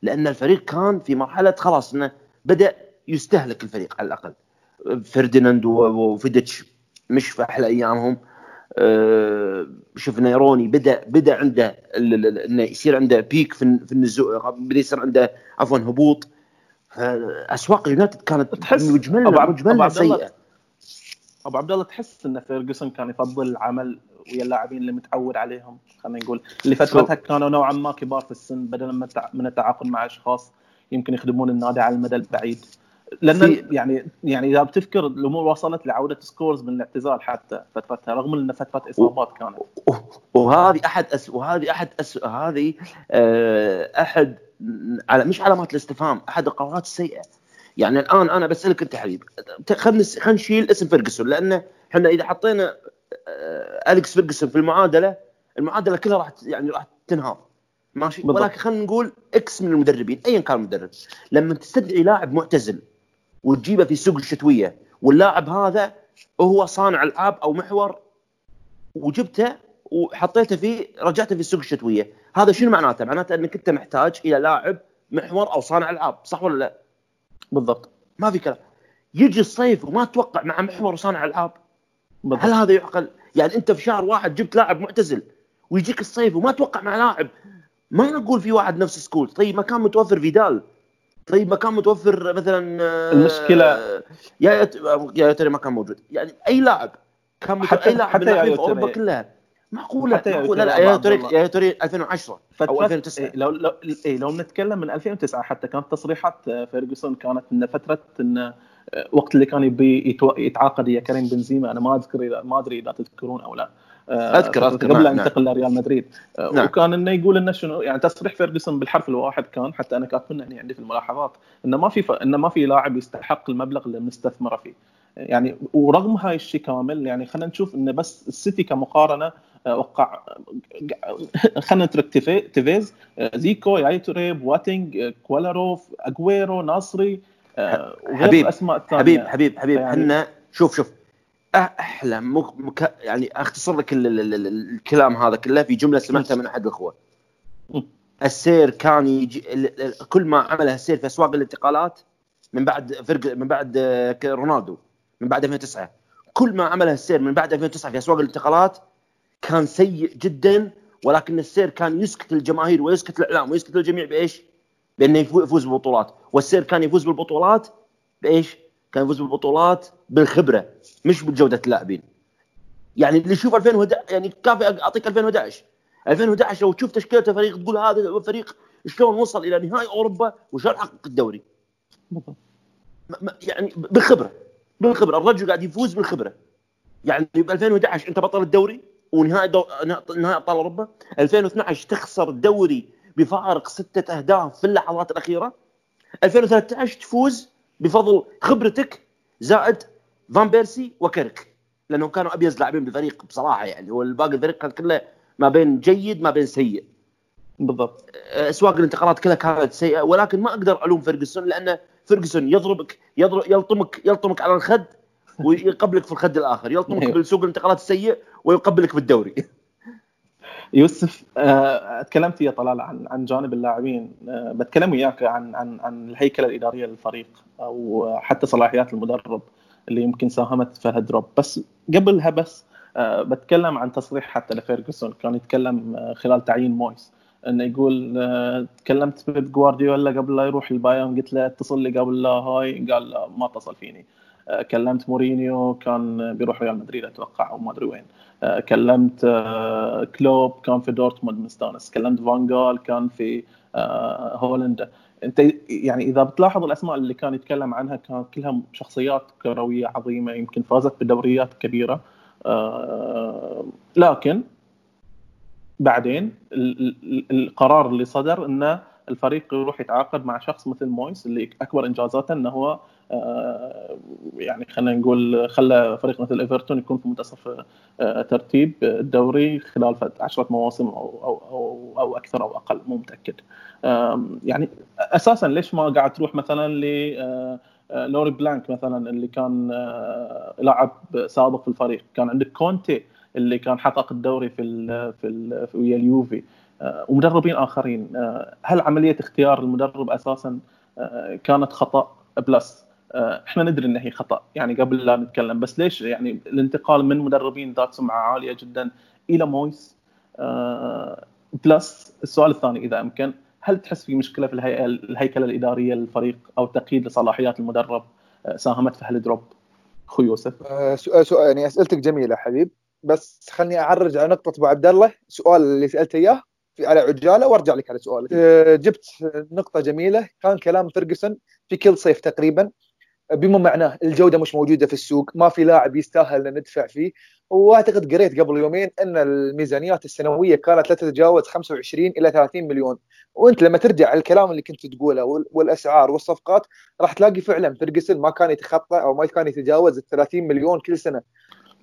[SPEAKER 2] لأن الفريق كان في مرحلة خلاص إنه بدأ يستهلك الفريق على الأقل. فرديناند وفيديتش مش في أحلى أيامهم. آه، شفنا روني بدا بدأ عنده إنه يصير عنده peak في في النزول بدأ يصير عنده عفوا هبوط. أسواق اليونايتد كانت
[SPEAKER 1] تحس مجملها مجملها سيئة. أبو عبد الله تحس إن فيرجسون كان يفضل العمل ويا اللاعبين اللي متعود عليهم خلينا نقول. اللي فترتها كانوا نوعا ما كبار في السن بدلا من التعاقد مع أشخاص يمكن يخدمون النادي على المدى البعيد. لأن يعني يعني إذا بتذكر الأمور وصلت لعودة سكورز من الاعتزال حتى فترتها رغم ان فترة إصابات كانت.
[SPEAKER 2] وهذه أحد أس... وهذه أحد أس... هذه أه... أحد على مش علامات الاستفهام أحد القرارات السيئة. يعني الآن أنا بسألك أنت حبيب خلينا خلينا نشيل اسم فيرجسون لأنه إحنا إذا حطينا آه، أليكس فيرجسون في المعادلة المعادلة كلها راح يعني راح تنهار. ماشي؟ بالضبط. ولكن خلينا نقول X من المدربين ايا كان المدرب. لما تستدعي لاعب معتزل وتجيبه في السوق الشتوية. واللاعب هذا هو صانع العاب أو محور وجبته وحطيته في رجعته في السوق الشتوية. هذا شنو معناته؟ معناته أنك أنت محتاج إلى لاعب محور أو صانع العاب صح ولا لا؟
[SPEAKER 1] بالضبط.
[SPEAKER 2] ما في كلام. يجي الصيف وما تتوقع مع محور وصانع العاب بالضبط. هل هذا يعقل؟ يعني أنت في شهر واحد جبت لاعب معتزل ويجيك الصيف وما تتوقع مع لاعب. ما نقول في واحد نفس سكول طيب ما كان متوفر فيدال. طيب ما كان متوفر مثلا
[SPEAKER 1] المشكلة
[SPEAKER 2] يا يا ترى ما كان موجود. يعني أي لاعب كان حتى أي لاعب حتى من في أوروبا كلها. معقولة؟ معقولة؟ لا يا توري يايا توري 2010 أو 2009 إيه
[SPEAKER 1] لو لو إيه لو بنتكلم من 2009 حتى كانت تصريحات فيرجسون كانت إن فترة إن وقت اللي كان يبي يتعاقد ويا كريم بنزيما أنا ما أذكر ما أدري إذا تذكرون أو لا.
[SPEAKER 2] أذكر أذكر.
[SPEAKER 1] قبل أن نعم. ينتقل لريال مدريد. نعم. وكان إنه يقول إنه شنو يعني تصريح فيرجسون بالحرف الواحد كان حتى أنا كاتبه يعني عندي في الملاحظات إنه ما في ف... إنه ما في لاعب يستحق المبلغ اللي مستثمره فيه. يعني ورغم هاي الشيء كامل يعني خلينا نشوف إنه بس السيتي كمقارنة آه، وقع خلينا نترك تيفيز آه، دزيكو يايا توري بواتينج آه، كولاروف اجويرو نصري
[SPEAKER 2] يجيب اسماء يجيب يجيب يجيب. إحنا يعني شوف شوف. أحلى. مك... يعني أختصر لك الكلام هذا كله في جملة سمعتها من أحد الأخوة. السير كان يجي كل ما عمله السير في أسواق الانتقالات من بعد فرق من بعد رونالدو من بعد 2009 كل ما عمله السير من بعد 2009 في أسواق الانتقالات كان سيء جدا ولكن السير كان يسكت الجماهير ويسكت الإعلام ويسكت الجميع بإيش؟ بأنه يفوز بالبطولات. والسير كان يفوز بالبطولات بإيش؟ كان يفوز بالبطولات بالخبرة مش بجودة اللاعبين. يعني اللي يشوف 2011 يعني كافي أعطيك 2011 2011 لو تشوف تشكيله الفريق تقول هذا الفريق شلون وصل إلى نهائي أوروبا وشلون حقق الدوري. يعني بالخبرة بالخبرة. الرجل قاعد يفوز بالخبرة. يعني ب 2011 أنت بطل الدوري ونهائي دو... نهائي أبطال أوروبا. 2012 تخسر الدوري بفارق ستة أهداف في اللحظات الأخيرة. 2013 تفوز بفضل خبرتك زائد فان بيرسي وكاريك لأنهم كانوا ابيز لاعبين بالفريق بصراحة يعني. والباقي الفريق كان كله ما بين جيد ما بين سيء.
[SPEAKER 1] بالضبط.
[SPEAKER 2] أسواق الانتقالات كلها كانت سيئة ولكن ما أقدر ألوم فيرجسون لأن فيرجسون يضربك يضرب يلطمك يلطمك على الخد ويقبلك في الخد الآخر يلطمك أيوه. بالسوق الانتقالات السيء ويقبلك بالدوري
[SPEAKER 1] يوسف آه، تكلمت يا طلال عن عن جانب اللاعبين آه، بتكلم وياك عن عن عن الهيكلة الإدارية للفريق أو حتى صلاحيات المدرب. اللي يمكن ساهمت في هال drop بس قبلها بس آه، بتكلم عن تصريح حتى لفيرجسون كان يتكلم خلال تعيين مويس إنه يقول تكلمت في جوارديولا قبل لا يروح البايرن قلت له اتصل لي قبل لا هاي قال لا ما اتصل فيني. كلمت مورينيو كان بيروح ريال مدريد أتوقع أو ما أدري وين. آه، كلمت آه، كلوب كان في دورتموند مستانس. كلمت فانجال كان في آه، هولندا انت يعني اذا بتلاحظ الاسماء اللي كان يتكلم عنها كانت كلها شخصيات كروية عظيمة يمكن فازت بدوريات كبيرة. لكن بعدين القرار اللي صدر إنه الفريق يروح يتعاقد مع شخص مثل مويس اللي أكبر إنجازاته إنه هو آه، يعني خلينا نقول خلى فريق مثل إيفرتون يكون في منتصف آه، ترتيب الدوري خلال 10 مواسم أو أو أو, أو أكثر أو أقل مو متأكد. يعني أساسا ليش ما قاعد تروح مثلا ل آه، لوران بلانك مثلا اللي كان لاعب سابق في الفريق؟ كان عندك كونتي اللي كان حقق الدوري في ال في ال ويا اليوفي ومدربين آخرين. هل عملية اختيار المدرب أساسا كانت خطأ؟ plus. آه، إحنا ندري إن هي خطأ. يعني قبل لا نتكلم بس ليش؟ يعني الانتقال من مدربين ذات سمعه عالية جدا إلى مويس plus آه، السؤال الثاني إذا أمكن هل تحس في مشكلة في الهيئة الهيكلة الإدارية للفريق أو تقييد لصلاحيات المدرب آه، ساهمت في هالدروب أخوي يوسف؟
[SPEAKER 3] سؤال سؤال يعني أسئلتك جميلة حبيب بس خلني أعرج على نقطة أبو عبد الله. سؤال اللي سألته إياه على عجالة وأرجع لك على سؤالك جبت نقطة جميلة كان كلام فرجسون في كل صيف تقريبا. بما معناه الجودة مش موجودة في السوق ما في لاعب يستاهل أن ندفع فيه. وأعتقد قريت قبل يومين أن الميزانيات السنوية كانت لا تتجاوز 25 إلى 30 مليون. وأنت لما ترجع على الكلام اللي كنت تقوله والأسعار والصفقات راح تلاقي فعلا فيرجسون ما كان يتخطى أو ما كان يتجاوز ال 30 مليون كل سنة.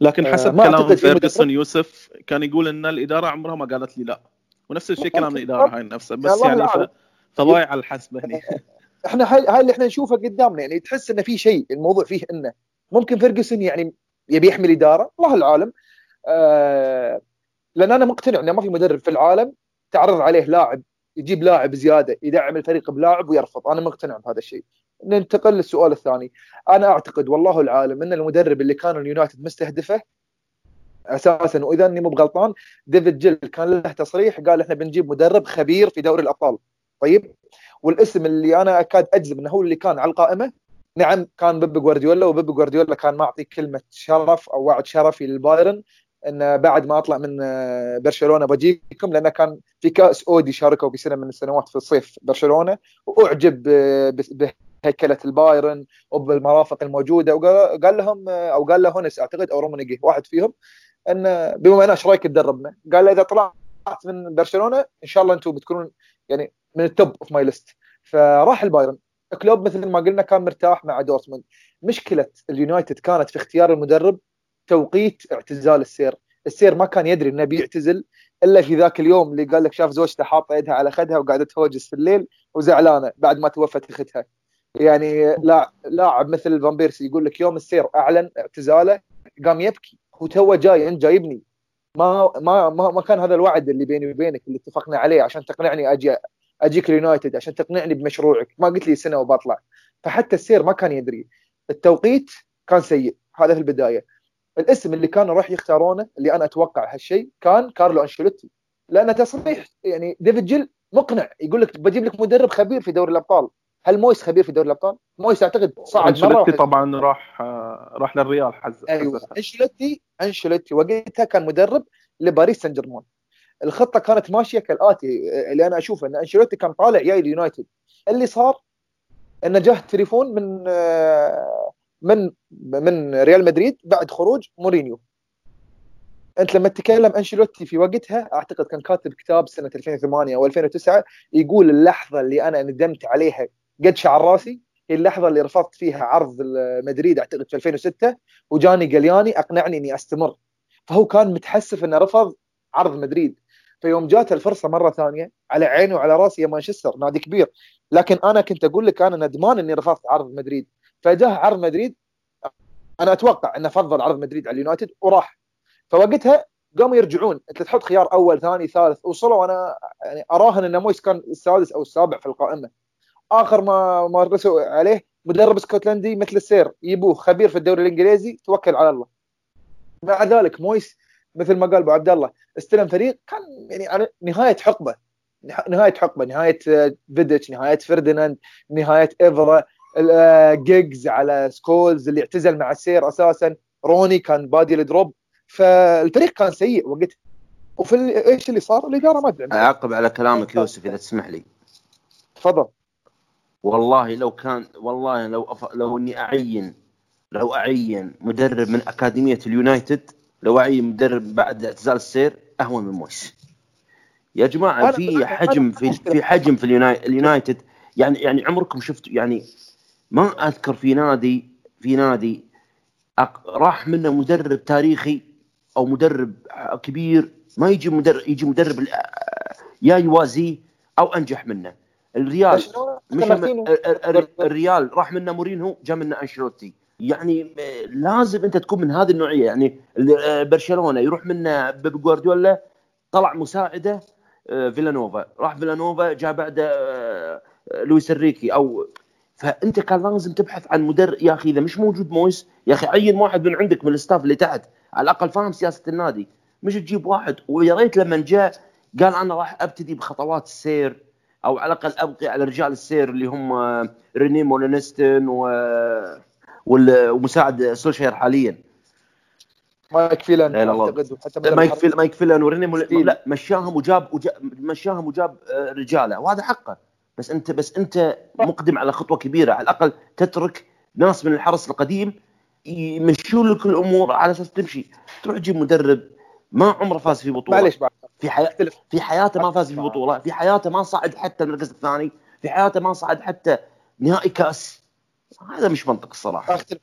[SPEAKER 1] لكن حسب آه كلام فيرجسون يوسف كان يقول إن الإدارة عمرها ما قالت لي لا. ونفس الشيء كلام الإدارة هاي نفسها بس يعني فضايع الحسبة هني.
[SPEAKER 3] إحنا هاي, هاي اللي إحنا نشوفه قدامنا يعني تحس إنه في شيء الموضوع فيه إنه ممكن فيرجسون يعني يبي يحمل اداره الله العالم. آه لأن أنا مقتنع إنه ما في مدرب في العالم تعرض عليه لاعب يجيب لاعب زيادة يدعم الفريق بلاعب ويرفض. أنا مقتنع بهذا الشيء. ننتقل للسؤال الثاني. أنا أعتقد والله العالم إن المدرب اللي كان اليونايتد مستهدفه أساسا وإذا إني مو بغلطان ديفيد جيل كان له تصريح قال إحنا بنجيب مدرب خبير في دوري الأبطال. طيب؟ والاسم اللي أنا أكاد أجزم إنه هو اللي كان على القائمة نعم كان بيب جوارديولا وبيب جوارديولا كان معطي كلمة شرف أو وعد شرفي للبايرن انه بعد ما أطلع من آه، برشلونة بجيكم لأنه كان في كأس أودي شاركوا في سنة من السنوات في الصيف برشلونة وأعجب بهيكلة البايرن وبالمرافق الموجودة وقال لهم آه، أو قال له هونس أعتقد أو رومينيجه واحد فيهم انه بما أنا إيش رأيك تدربنا؟ قال إذا طلعت من برشلونة إن شاء الله أنتم بتكونون يعني من ال top of my list فراح البايرن. كلوب مثل ما قلنا كان مرتاح مع دورتموند. مشكلة اليونايتد كانت في اختيار المدرب توقيت اعتزال السير. السير ما كان يدري إنه بيعتزل إلا في ذاك اليوم اللي قال لك شاف زوجته حاطة يدها على خدها وقاعده تهوجس في الليل وزعلانة بعد ما توفت أختها. يعني لا لاعب مثل فان بيرسي يقول لك يوم السير أعلن اعتزاله قام يبكي. هو تو جاي أنت جايبني. ما ما ما, ما كان هذا الوعد اللي بيني وبينك اللي اتفقنا عليه عشان تقنعني أجي أجيك اليونايتد عشان تقنعني بمشروعك. ما قلت لي سنة وبطلع. فحتى السير ما كان يدري. التوقيت كان سيء. هذا في البداية. الاسم اللي كانوا راح يختارونه اللي أنا أتوقع هالشيء كان كارلو أنشيلوتي. لأن تصريح يعني ديفيد جيل مقنع. يقول لك بجيب لك مدرب خبير في دوري الأبطال. هل مويس خبير في دوري الأبطال؟ مويس أعتقد صعد
[SPEAKER 1] مرة طبعا راح راح للريال حز
[SPEAKER 3] أيوه. أنشيلوتي أنشيلوتي وقتها كان مدرب لباريس سان جيرمان. الخطة كانت ماشية كالآتي اللي أنا أشوفه إن أنشيلوتي كان طالع جاي اليونايتد اللي صار انه جاه تليفون من من من ريال مدريد بعد خروج مورينيو. أنت لما تتكلم أنشيلوتي في وقتها أعتقد كان كاتب كتاب سنة 2008 أو 2009 يقول اللحظة اللي أنا ندمت عليها قد شعر راسي. هي اللحظة اللي رفضت فيها عرض مدريد أعتقد في 2006 وجاني قلياني أقنعني إني أستمر. فهو كان متحسف إنه رفض عرض مدريد. فيوم جات الفرصة مرة ثانية على عيني وعلى راسي يا مانشستر نادي كبير. لكن أنا كنت أقول لك أنا ندمان إني رفضت عرض مدريد. فجاه عرض مدريد أنا أتوقع إنه فضل عرض مدريد على اليونايتد وراح. فوقتها قاموا يرجعون. أنت تحط خيار أول ثاني ثالث وصلوا. أنا يعني أراهن إن مويس كان السادس أو السابع في القائمة. آخر ما ما رسوا عليه مدرب اسكتلندي مثل السير يبوه خبير في الدوري الإنجليزي توكل على الله. مع ذلك مويس مثل ما قال أبو عبد الله استلم فريق كان يعني على نهاية حقبة. نهاية حقبة نهاية آه، فيديتش نهاية فرديناند نهاية إيفرا آه، جيجز على سكولز اللي اعتزل مع السير أساسا. روني كان بادي ال drop فالفريق كان سيء وقتها وفي إيش اللي صار؟ الإدارة ما ادري
[SPEAKER 2] أعقب على كلامك يوسف إذا تسمح لي.
[SPEAKER 3] تفضل.
[SPEAKER 2] والله لو كان والله لو أف... لو إني أعين لو أعين مدرب من أكاديمية اليونايتد لو أعين مدرب بعد اعتزال السير أهون من مويس. يا جماعة في حجم في في حجم في اليونايتد. يعني يعني عمركم شفتوا يعني ما أذكر في نادي في نادي راح منه مدرب تاريخي أو مدرب كبير ما يجي مدرب يجي مدرب يا يوازيه أو أنجح منه. الريال مش الريال راح منه مورينهو جاء منه أنشيلوتي. يعني لازم أنت تكون من هذه النوعية. يعني برشلونة يروح منه بيب جوارديولا طلع مساعدة فيلانوفا. راح فيلانوفا جاء بعده لويس إنريكي أو فأنت كان لازم تبحث عن مدرب. يا أخي إذا مش موجود مويس يا أخي عين واحد من عندك من ال staff اللي تحت. على الأقل فاهم سياسة النادي. مش تجيب واحد. ويا ريت لما جاء قال أنا راح أبتدي بخطوات السير أو على الأقل أبقي على رجال السير اللي هم ريني مولينستون و ومساعد سولشير حاليا.
[SPEAKER 3] مايك فيلان
[SPEAKER 2] أعتقد حتى مايك فيلان مايك فيلان وريني مول... لا مشاهم وجاب, وجاب مشاهم وجاب آه، رجاله وهذا حقه. بس انت بس أنت مقدم على خطوة كبيرة. على الأقل تترك ناس من الحرس القديم يمشوا لك الأمور على أساس تمشي. تروح تجيب مدرب ما عمره فاز في بطولة.
[SPEAKER 3] معليش
[SPEAKER 2] في حي... في حياته ما فاز في بطوله في حياته ما صعد حتى المركز الثاني في حياته ما صعد حتى نهائي كأس. هذا مش منطق الصراحة.
[SPEAKER 3] أختلف.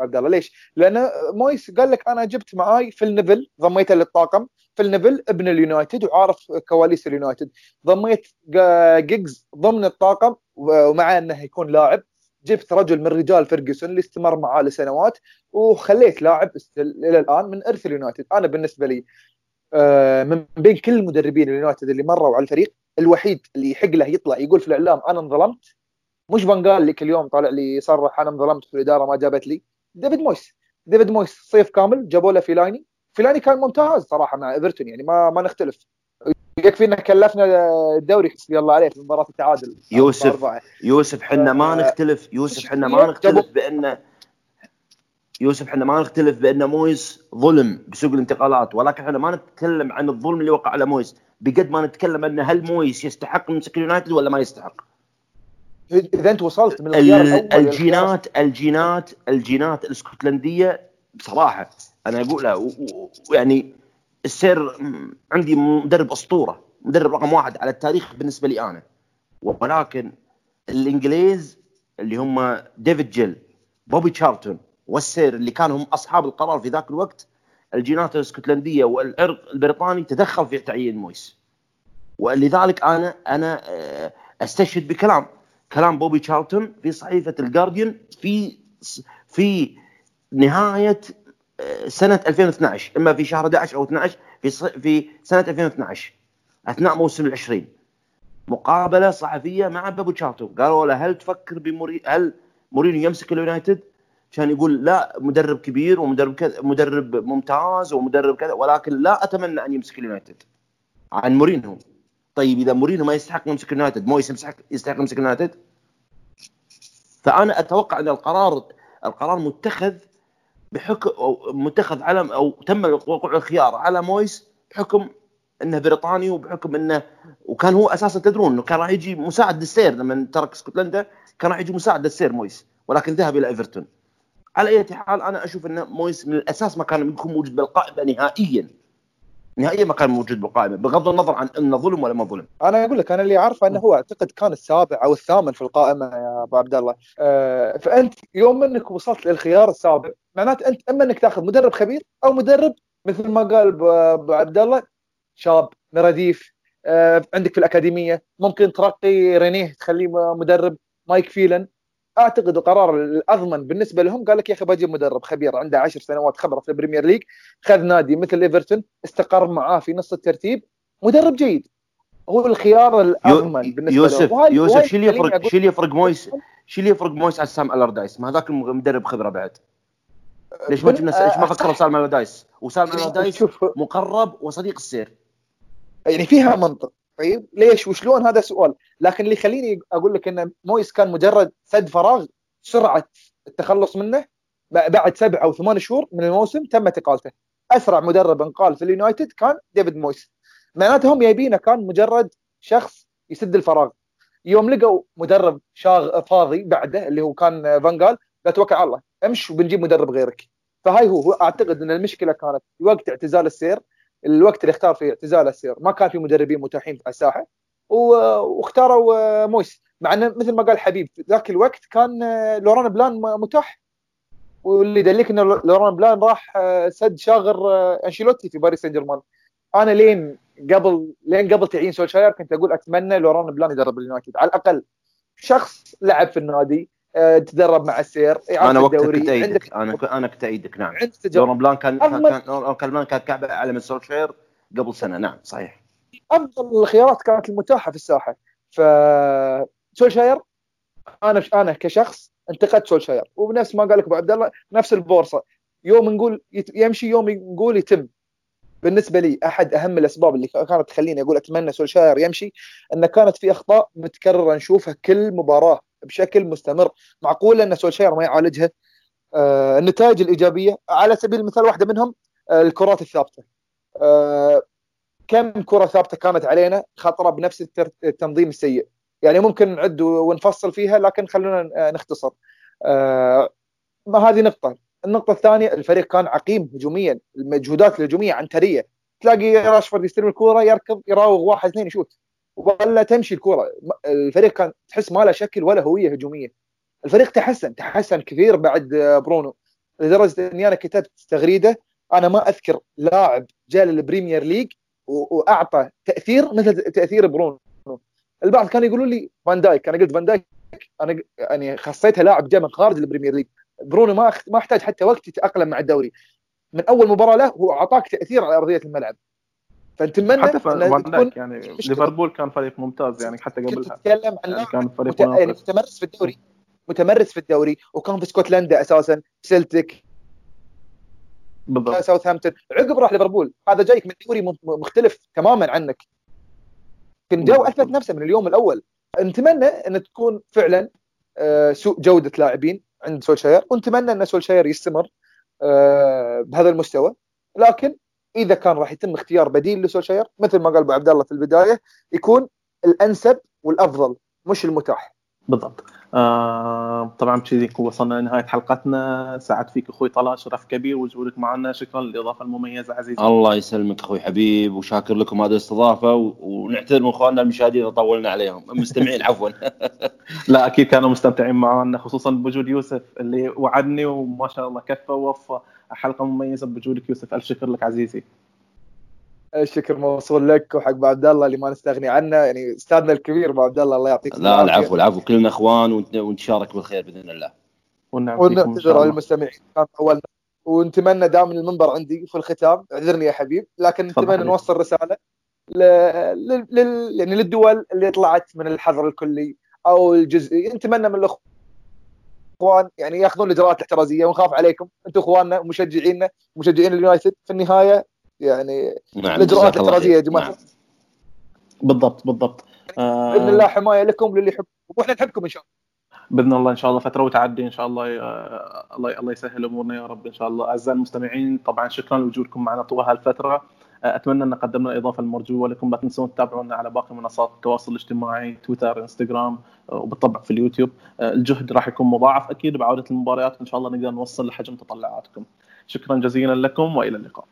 [SPEAKER 3] عبد الله ليش؟ لأن مويس قال لك أنا جبت معاي فيل نيفل ضميته للطاقم فيل نيفل ابن اليونايتد وعارف كواليس اليونايتد. ضميت جيجز ضمن الطاقم ومع إنه يكون لاعب. جبت رجل من رجال فيرجسون اللي استمر معاه لسنوات وخليت لاعب إلى الآن من إرث اليونايتد. أنا بالنسبة لي من بين كل المدربين اليونايتد اللي مروا على الفريق الوحيد اللي يحق له يطلع يقول في الإعلام أنا انظلمت مش فان اللي كل يوم طالع لي يصرح أنا انظلمت في الإدارة ما جابت لي ديفيد مويس. ديفيد مويس صيف كامل جابوا له فيلاني. فيلاني كان ممتاز صراحة مع إيفرتون يعني ما ما نختلف. يكفي انه كلفنا الدوري حسبي الله عليه في مباراة التعادل
[SPEAKER 2] يوسف يوسف حنا ما آه، نختلف. يوسف حنا ما نختلف بأن يوسف إحنا ما نختلف بأن مويس ظلم بسوق الانتقالات ولكن إحنا ما نتكلم عن الظلم اللي وقع على مويس. بقد ما نتكلم أن هل مويس يستحق يمسك اليونايتد ولا ما يستحق؟
[SPEAKER 3] إذا أنت وصلت من
[SPEAKER 2] الأول الجينات الجينات الجينات الإسكتلندية بصراحه أنا أقول يعني السير عندي مدرب أسطورة مدرب رقم واحد على التاريخ بالنسبة لي أنا. ولكن الإنجليز اللي هم ديفيد جيل بوبي تشارلتون والسير اللي كانوا هم أصحاب القرار في ذاك الوقت الجينات الاسكتلندية والعرق البريطاني تدخل في تعيين مويس. ولذلك أنا أنا آه، أستشهد بكلام كلام بوبي تشارلتون في صحيفة الجارديان في في نهاية آه، سنة 2012 إما في شهر 11 أو 12 في في سنة 2012 أثناء موسم العشرين. مقابلة صحفية مع بوبي تشارلتون قالوا له هل تفكر بموري هل مورينيو يمسك اليونايتد؟ كان يقول لا مدرب كبير ومدرب كذا مدرب ممتاز ومدرب كذا ولكن لا أتمنى أن يمسك اليونايتد. عن مورينيو. طيب إذا مورينو ما يستحق يمسك اليونايتد مويس يستحق يستحق يمسك اليونايتد؟ فأنا أتوقع أن القرار القرار متخذ بحكم أو متخذ على أو تم وقوع الخيار على مويس بحكم إنه بريطاني وبحكم إنه وكان هو أساسا تدرون إنه كان راح يجي مساعد للسير لما ترك اسكتلندا كان راح يجي مساعد للسير مويس ولكن ذهب إلى إيفرتون. على أي حال أنا أشوف أن مويس من الأساس ما كان يكون موجود بالقائمة نهائيا نهائيا ما كان موجود بالقائمة بغض النظر عن انه ظلم ولا ما ظلم.
[SPEAKER 3] أنا أقول لك أنا اللي أعرفه أنه هو أعتقد كان السابع أو الثامن في القائمة يا أبو عبد الله. أه فأنت يوم أنك وصلت للخيار السابع معناته أنت أما أنك تأخذ مدرب خبير أو مدرب مثل ما قال ابو عبد الله شاب من الرديف أه عندك في الأكاديمية ممكن ترقي رينيه تخليه مدرب مايك فيلن أعتقد القرار الأضمن بالنسبة لهم قال لك يا أخي بجيب مدرب خبير عنده عشر سنوات خبرة في البريمير ليج خذ نادي مثل إيفرتون استقر معاه في نص الترتيب مدرب جيد. هو الخيار الأضمن بالنسبة
[SPEAKER 2] يوسف لهم يوسف شو اللي يفرق شو اللي يفرق مويس شو اللي يفرق مويس على سام ألاردايس ما هذاك المدرب خبرة بعد. ليش ما جبنا ليش ما فكروا سام ألاردايس وسام ألاردايس مقرب وصديق السير.
[SPEAKER 3] يعني فيها منطق. طيب ليش؟ وشلون؟ هذا سؤال. لكن اللي يخليني أقول لك إن مويس كان مجرد سد فراغ سرعة التخلص منه بعد سبع أو ثمان شهور من الموسم تم اقالته أسرع مدرب انقال في اليونايتد كان ديفيد مويس. معناته هم جايبينه كان مجرد شخص يسد الفراغ. يوم لقوا مدرب شاغ فاضي بعده اللي هو كان فانجال لا توكل على الله امش وبنجيب مدرب غيرك. فهاي هو أعتقد إن المشكلة كانت وقت اعتزال السير. الوقت اللي اختار فيه اعتزال السير ما كان في مدربين متاحين على الساحة. واختاروا مويس. مع إنه مثل ما قال حبيب ذاك الوقت كان لوران بلان متاح. واللي يدلك ان لوران بلان راح سد شاغر أنشيلوتي في باريس سان جيرمان أنا لين قبل لين قبل تعيين سولشاير كنت أقول أتمنى لوران بلان يدرب اليونايتد. على الأقل شخص لعب في النادي. آه، تدرب مع السير
[SPEAKER 2] أنا وقتها كنت أأيدك أنا أنا كنت أأيدك نعم. لوران بلان كان كان كان كعب اعلى من سولشاير قبل سنة نعم صحيح.
[SPEAKER 3] أفضل الخيارات كانت المتاحة في الساحة. ف سولشاير أنا أنا كشخص انتقدت سولشاير. وبنفس ما قال لك أبو عبد الله نفس البورصة. يوم نقول يمشي يوم نقول يتم. بالنسبة لي أحد أهم الأسباب اللي كانت تخليني أقول أتمنى سولشاير يمشي انه كانت في أخطاء متكررة نشوفها كل مباراة. بشكل مستمر. معقول أن سولشاير ما يعالجها؟ آه النتائج الإيجابية على سبيل المثال واحدة منهم آه الكرات الثابتة. آه كم كرة ثابتة كانت علينا خطرة بنفس التنظيم السيء؟ يعني ممكن نعد ونفصل فيها لكن خلونا نختصر. ما هذه نقطة. النقطة الثانية الفريق كان عقيم هجوميا المجهودات الهجومية عنترية. تلاقي راشفورد يستلم الكورة يركض يراوغ واحد اثنين يشوت. ولا تمشي الكورة الفريق كان تحس ما له شكل ولا هوية هجومية. الفريق تحسن تحسن كثير بعد برونو. لدرجة إني أنا كتبت تغريدة أنا ما أذكر لاعب جاء للبريمير ليج وأعطى تأثير مثل تأثير برونو. البعض كانوا يقولوا لي فان دايك. أنا قلت فان دايك أنا يعني خصيتها لاعب جاء من خارج البريمير ليج. برونو ما ما احتاج حتى وقت يتأقلم مع الدوري. من أول مباراة له هو أعطاك تأثير على أرضية الملعب.
[SPEAKER 1] فنتمنى حتى فان يعني ليفربول كان فريق ممتاز يعني حتى قبلها.
[SPEAKER 3] تتكلم عن يعني كان فريق مت... يعني متمرس في الدوري متمرس في الدوري وكان في اسكتلندا أساسا سلتك بالضبط. ساوثهامبتون. عقب راح ليفربول. هذا جايك من دوري مختلف تماما عنك. كان جو أثبت نفسه من اليوم الأول. نتمنى إن تكون فعلا آه، سوء جودة لاعبين عند سولشاير ونتمنى إن سولشاير يستمر آه، بهذا المستوى. لكن إذا كان راح يتم اختيار بديل لسولشاير مثل ما قال أبو عبد الله في البداية يكون الأنسب والأفضل مش المتاح.
[SPEAKER 1] بالضبط. آه طبعا بكذي وصلنا لنهاية حلقتنا. سعد فيك أخوي طلال شرف كبير وجودك معنا. شكرا للإضافة المميزة عزيزي.
[SPEAKER 2] الله يسلمك أخوي حبيب وشاكر لكم هذه الاستضافة ونعتذر من إخواننا المشاهدين إذا طولنا عليهم. المستمعين عفوا.
[SPEAKER 1] لا أكيد كانوا مستمتعين معنا خصوصا بوجود يوسف اللي وعدني وما شاء الله كفى ووفى. حلقة مميزة بوجودك يوسف. ألف شكر لك عزيزي.
[SPEAKER 3] الشكر موصول لك وحق ابو عبد الله اللي ما نستغني عنه. يعني أستاذنا الكبير ابو عبد الله الله يعطيك
[SPEAKER 2] لا العفو العفو. كلنا إخوان ونتشارك بالخير بإذن الله.
[SPEAKER 3] ونعتذر على المستمعين. كان اولنا ونتمنى دام المنبر عندي في الختام. اعذرني يا حبيب. لكن نتمنى نوصل رسالة ل... لل... يعني للدول اللي طلعت من الحظر الكلي أو الجزئي. نتمنى من الاخوان يعني ياخذون الإجراءات الاحترازية ونخاف عليكم. أنتم اخواننا ومشجعينا مشجعين اليونايتد. في النهاية يعني نعم الإجراءات الاحترازية يا جماعة. نعم.
[SPEAKER 1] بالضبط بالضبط.
[SPEAKER 3] آه بإذن الله حماية لكم للي يحب. وإحنا نحبكم إن شاء الله.
[SPEAKER 1] بإذن الله إن شاء الله فترة وتعدي إن شاء الله الله الله يسهل أمورنا يا رب إن شاء الله. أعزائي المستمعين طبعا شكرا لوجودكم معنا طوال هالفترة. آه، أتمنى أن قدمنا الاضافه المرجوه لكم لا تنسون تتابعونا على باقي منصات التواصل الاجتماعي تويتر إنستغرام وبالطبع في اليوتيوب الجهد راح يكون مضاعف أكيد بعودة المباريات ان شاء الله نقدر نوصل لحجم تطلعاتكم شكرا جزيلا لكم وإلى اللقاء.